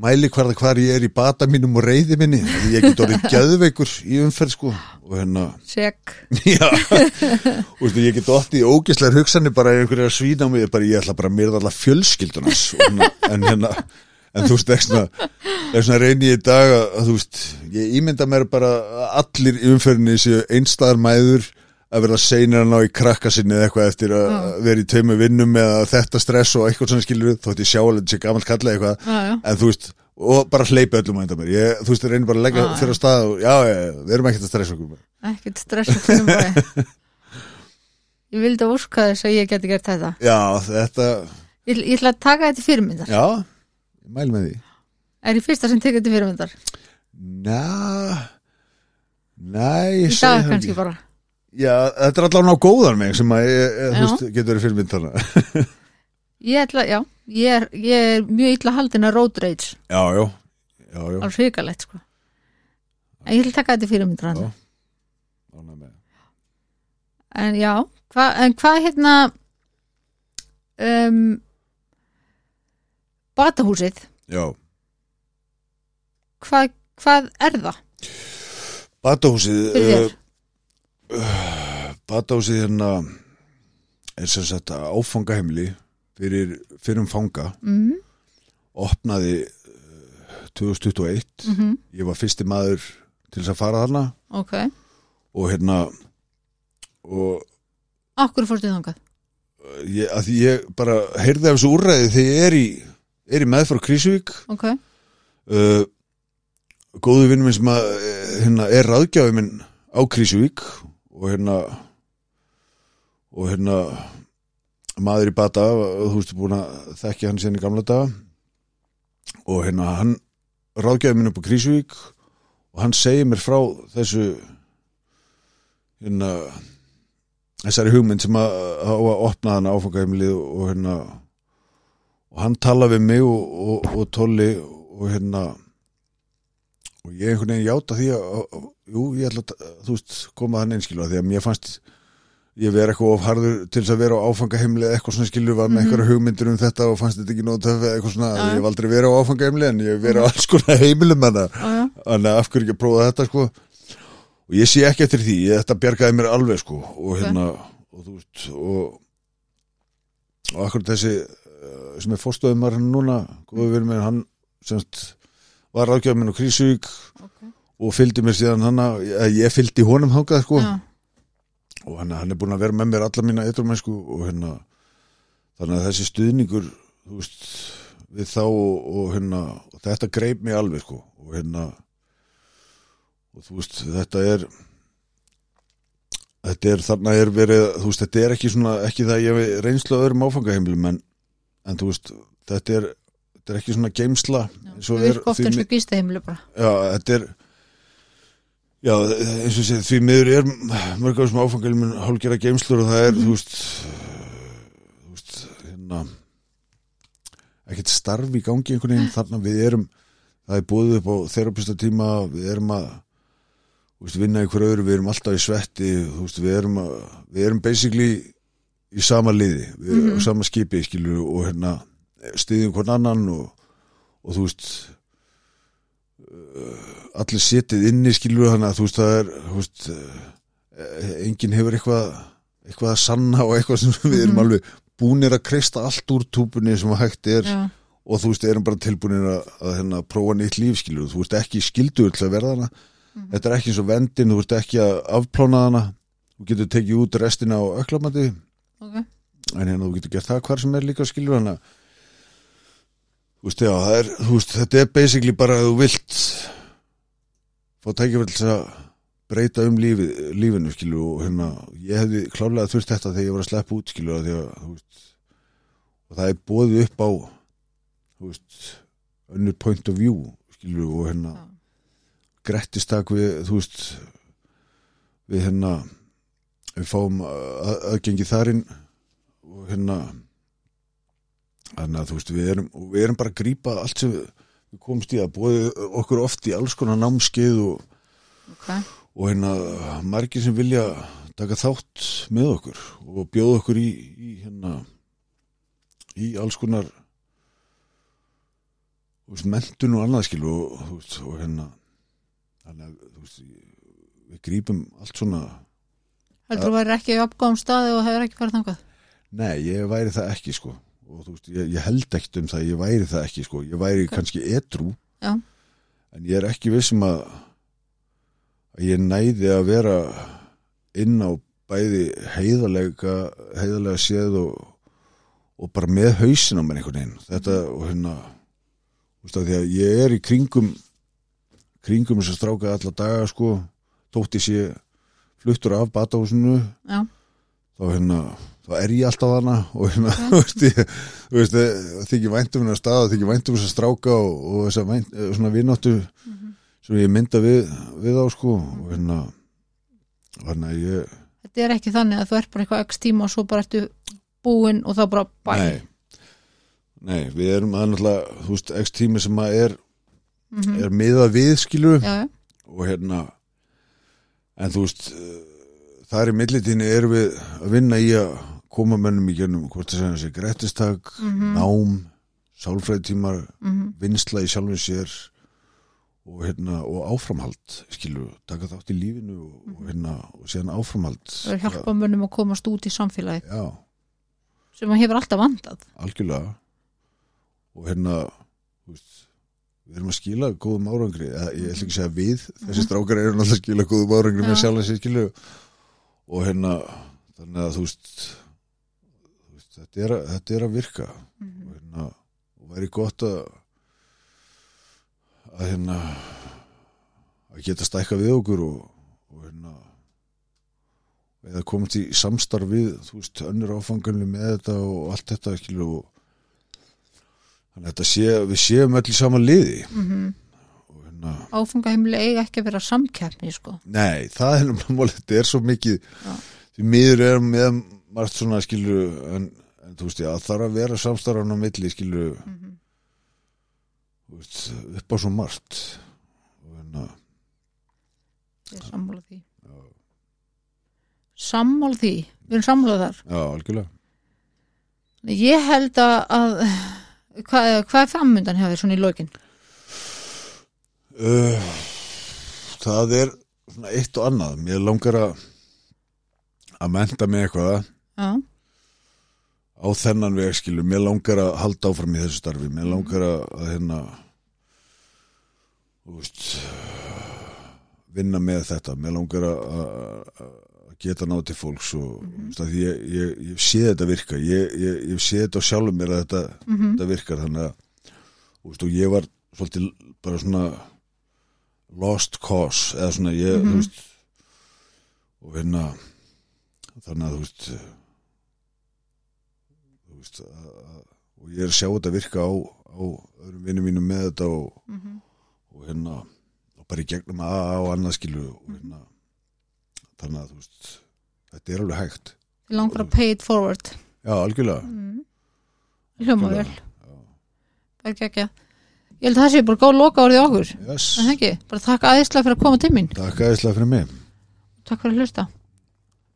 mæli hvar, hvar ég er í bata mínum og reyði minni, ég get orðið gjöðveikur í umferð sko og hérna. Já, og veistu, ég get oft í ógislegar hugsanir bara ef einhverju er að svína á mig, bara, ég ætla bara að myrða alla fjölskyldunas en hérna en þú veist, þess vegna reyni ég í dag að, að þú veist ég ímynda mér bara að allir í umferðinni séu einstæðar mæður að vera seinir að ná í krakka sinni eða eitthvað eftir að Já. vera í tveimu vinnum eða þetta stress og eitthvað svona skilur þótt ég sjá alveg þessi gamalt kalla eitthvað Já, já. en þú veist, og bara hleypa öllum að enda mér ég, þú veist, ég reynir bara að leggja fyrir á stað og já, við erum ekkert að stressa okkur Ekkert stressa fyrir mig. Ég vildi óska þess að ég geti gert þetta. Já, þetta, Ég, ég ætla að taka þetta fyrirmyndar. já, mæl með því. Er ég fyrsta sem tekur þetta fyrirmyndar? Næ, Í ég Já, þetta er allavega á góðan mig sem að, ég, ég, þú veist, getur verið fyrir mynd þarna. Ég ætla, já, ég er, ég er mjög illa haldin að road rage. Já, já, já, já, Alveg hrikalegt, sko. En ég ætla að taka þetta með. En já, hva, en hvað hérna um, batahúsið, Já, hvað, hvað er það? batahúsið, Fyrir þér? Batahúsið hérna er sem sagt áfangaheimli fyrir, fyrir um fanga, Mm opnaði uh, 2021, -hmm. ég var fyrsti maður til þess að fara þarna. Ok, og hérna og okkur fórstu þangað? ég, að ég bara heyrði af þessu úrræði þegar ég er í, er í meðfara Krísuvík Ok, uh, góðu vinn minn sem að eh, hérna, er ráðgjafi minn á Krísuvík og hérna og hérna maður í bata þú veist búin að þekki hann sérni gamla daga. Og hérna hann ráðgjafi minn upp á Krísuvík og hann segir mér frá þessu hérna þessari hugmynd sem að, að, að opna hann áfangaheimilið og hérna og hann tala við mig og, og, og Tolli og hérna og ég einhvern veginn játa því að, að, að jú, ég ætla að, þú veist, koma þann einskilu því að mér fannst ég vera eitthvað of harður til þess að vera á áfangaheimli eitthvað svona skilur var með Mhm. einhverja hugmyndir um þetta og fannst þetta ekki töf eða eitthvað svona. Mhm. ég hef aldrei verið á áfangaheimli en ég verið á alls konar heimilum já, já, þannig að af hverju ekki að prófa þetta sko og ég sé ekki eftir því, ég, þetta bjargaði mér alveg sko og hérna og þú veist og, og akkur þessi uh, sem er fórstöðum var hann núna góðu verið með hann semst var ráðgjöfum minn á Krísuvík ok. og fylgdi mér síðan hann að ég, ég fylgdi honum hangað sko. Já, og hann, hann er búin að vera með mér alla mína eitthvað og hérna þannig að þessi stuðningur veist við þá og, og hérna og þetta greip mig alveg sko. Og hérna og þú veist þetta er þetta er þarna er verið þú veist þetta er ekki svona ekki það að ég hef reynslu á öðrum áfangaheimilum en, en þú veist þetta er þetta er ekki svona geimsla eins mi- og gístaheimili bara. Já, þetta er Já, eins og sé, því miður er mörg af þessum áfangalum hálfgerða geimslur og það er, þú veist þú veist, hérna ekkert starf í gangi einhvern veginn þarna. Við erum það er búið upp á þerapista tíma við erum að veist, vinna einhver öðru, við erum alltaf í svetti veist, við erum að, við erum basically í sama liði við erum á sama skipi, skilur og hérna stiðjum hvern annan og, og þú veist allir setið inni skilur þannig að þú veist það er veist, eh, enginn hefur eitthvað eitthvað að sanna og eitthvað sem við erum Mhm. alveg búnir að kreista allt úr túpunni sem að hægt er. Já, og þú veist, erum bara tilbúinir að, að hérna, prófa nýtt líf skilur, þú veist ekki skildur til að verða hana. Þetta er ekki eins og vendin, þú veist ekki að afplána hana. Þú getur tekið út restina á öklamandi ok. En hérna þú getur gert það hvar sem er líka skilur hana þú veist, já, er þú veist, þetta er basically bara að þú vilt fá tækifæri til að breyta um lífi, lífinu skilur og hérna, ég hefði klálega þurft þetta þegar ég var að sleppa út skilur að því að, veist, og það er bóðið upp á önnur point of view skilur og hérna Já. grettistak við, við hérna við fáum að, aðgengi þarinn og hérna þannig að þú veist við erum, við erum bara að grípa allt sem við, komumst í að bóði okkur oft í alls konar námskeið og, ok, og hérna margir sem vilja taka þátt með okkur og bjóða okkur í, í hérna í alls konar veist, mentun og annað skil og, veist, og hérna þannig að veist við grípum allt svona heldur þú væri ekki í uppgáðum staði og hefur ekki farið þangað? Nei, ég væri það ekki sko og þú veist, ég, ég held ekkert um það ég væri það ekki sko, ég væri Ok. kannski edrú Já. en ég er ekki vissum að að ég næði að vera inn á bæði heiðalega heiðalega séð og, og bara með hausin á mér einhvern veginn. Þetta og hérna því að ég er í kringum kringum þess að stráka alla daga sko, tótti sé fluttur af batahúsinu þá hérna þá er ég alltaf hana og hérna, það þykir væntum hennar stað, það þykir væntum þess að stráka og, og þess að vænt, eh, svona vinnáttu sem ég mynda við, við á sko og hérna hérna ég, þetta er ekki þannig að þú ert bara eitthvað x tíma og svo bara ertu búinn og þá bara bæ. Nei. Nei, við erum að náttúrulega, þú veist, x tími sem að er, Mhm. er miðað við skilu já, og hérna en þú veist eh, þar í millitíni erum við að vinna í að koma mönnum í gennum hvort það segja þessi grettistak Mhm. nám, sálfræðtímar mhm, vinsla í sjálfum sér og hérna og áframhald skilur, taka þátt í lífinu og, og hérna, og síðan áframhald. Það er hjálpa mönnum að komast út í samfélagi já, sem að hefur alltaf vandað algjörlega. Og hérna veist, við erum að skila góðum árangri, eða, ég ætla ekki að segja við þessi strákar eru náttúrulega að skila góðum árangri með Já. sjálfum sér skilur og hérna, þannig að þú veist þetta, er þetta er að virka Mhm. og hérna og væri gott að að hérna að geta stækka við okkur og, og hérna eða komast í samstarf við þú veist, önnur áfanganlu með þetta og allt þetta skilur og þannig að þetta sé, við séum öll í sama liði mm og hérna, áfangaheimili eiga ekki að vera samkeppni sko. nei, það er náttúrulega þetta er svo mikið Já. því miður er með margt svona skilur en, en þú veist, það þarf að vera samstarfan á milli skilur mm þú veist, upp á svo margt. Og hérna ég er sammála því. Sammála því? Við erum sammála þar? Já, algjörlega. Ég held að, að hvað, hvað er framundan hjá þér svona í lokin? Uh, það er svona eitt og annað. Mér langar að að menta mig eitthvað já, á þennan vegskilu mér langar að halda áfram í þessu starfi. Mér langar að, að hérna veist vinna með þetta. Mér langar að, að, geta náð til fólks og mm -hmm. ég, ég, ég sé þetta virka. Ég, ég, ég sé þetta á sjálfum mér að þetta, mm þetta virkar. Þannig að og ég var svolítið bara svona lost cause eða svona ég Mhm. þú veist og hérna þannig að þú veist veist að, að, og ég er að sjá þetta virka á, á öðrum vinnum mínum með þetta og, mm og hérna og bara í gegnum AA og annað skilu og hérna þannig að veist þetta er alveg hægt. Pay it forward. Já, algjörlega. Mm. hljóma vel. Já. það er ekki ekki ég held að það sé bara góð loka orðið okkur. Yes. bara takk aðeinslega fyrir að koma til mín. Takk aðeinslega fyrir mig. Takk fyrir að hlusta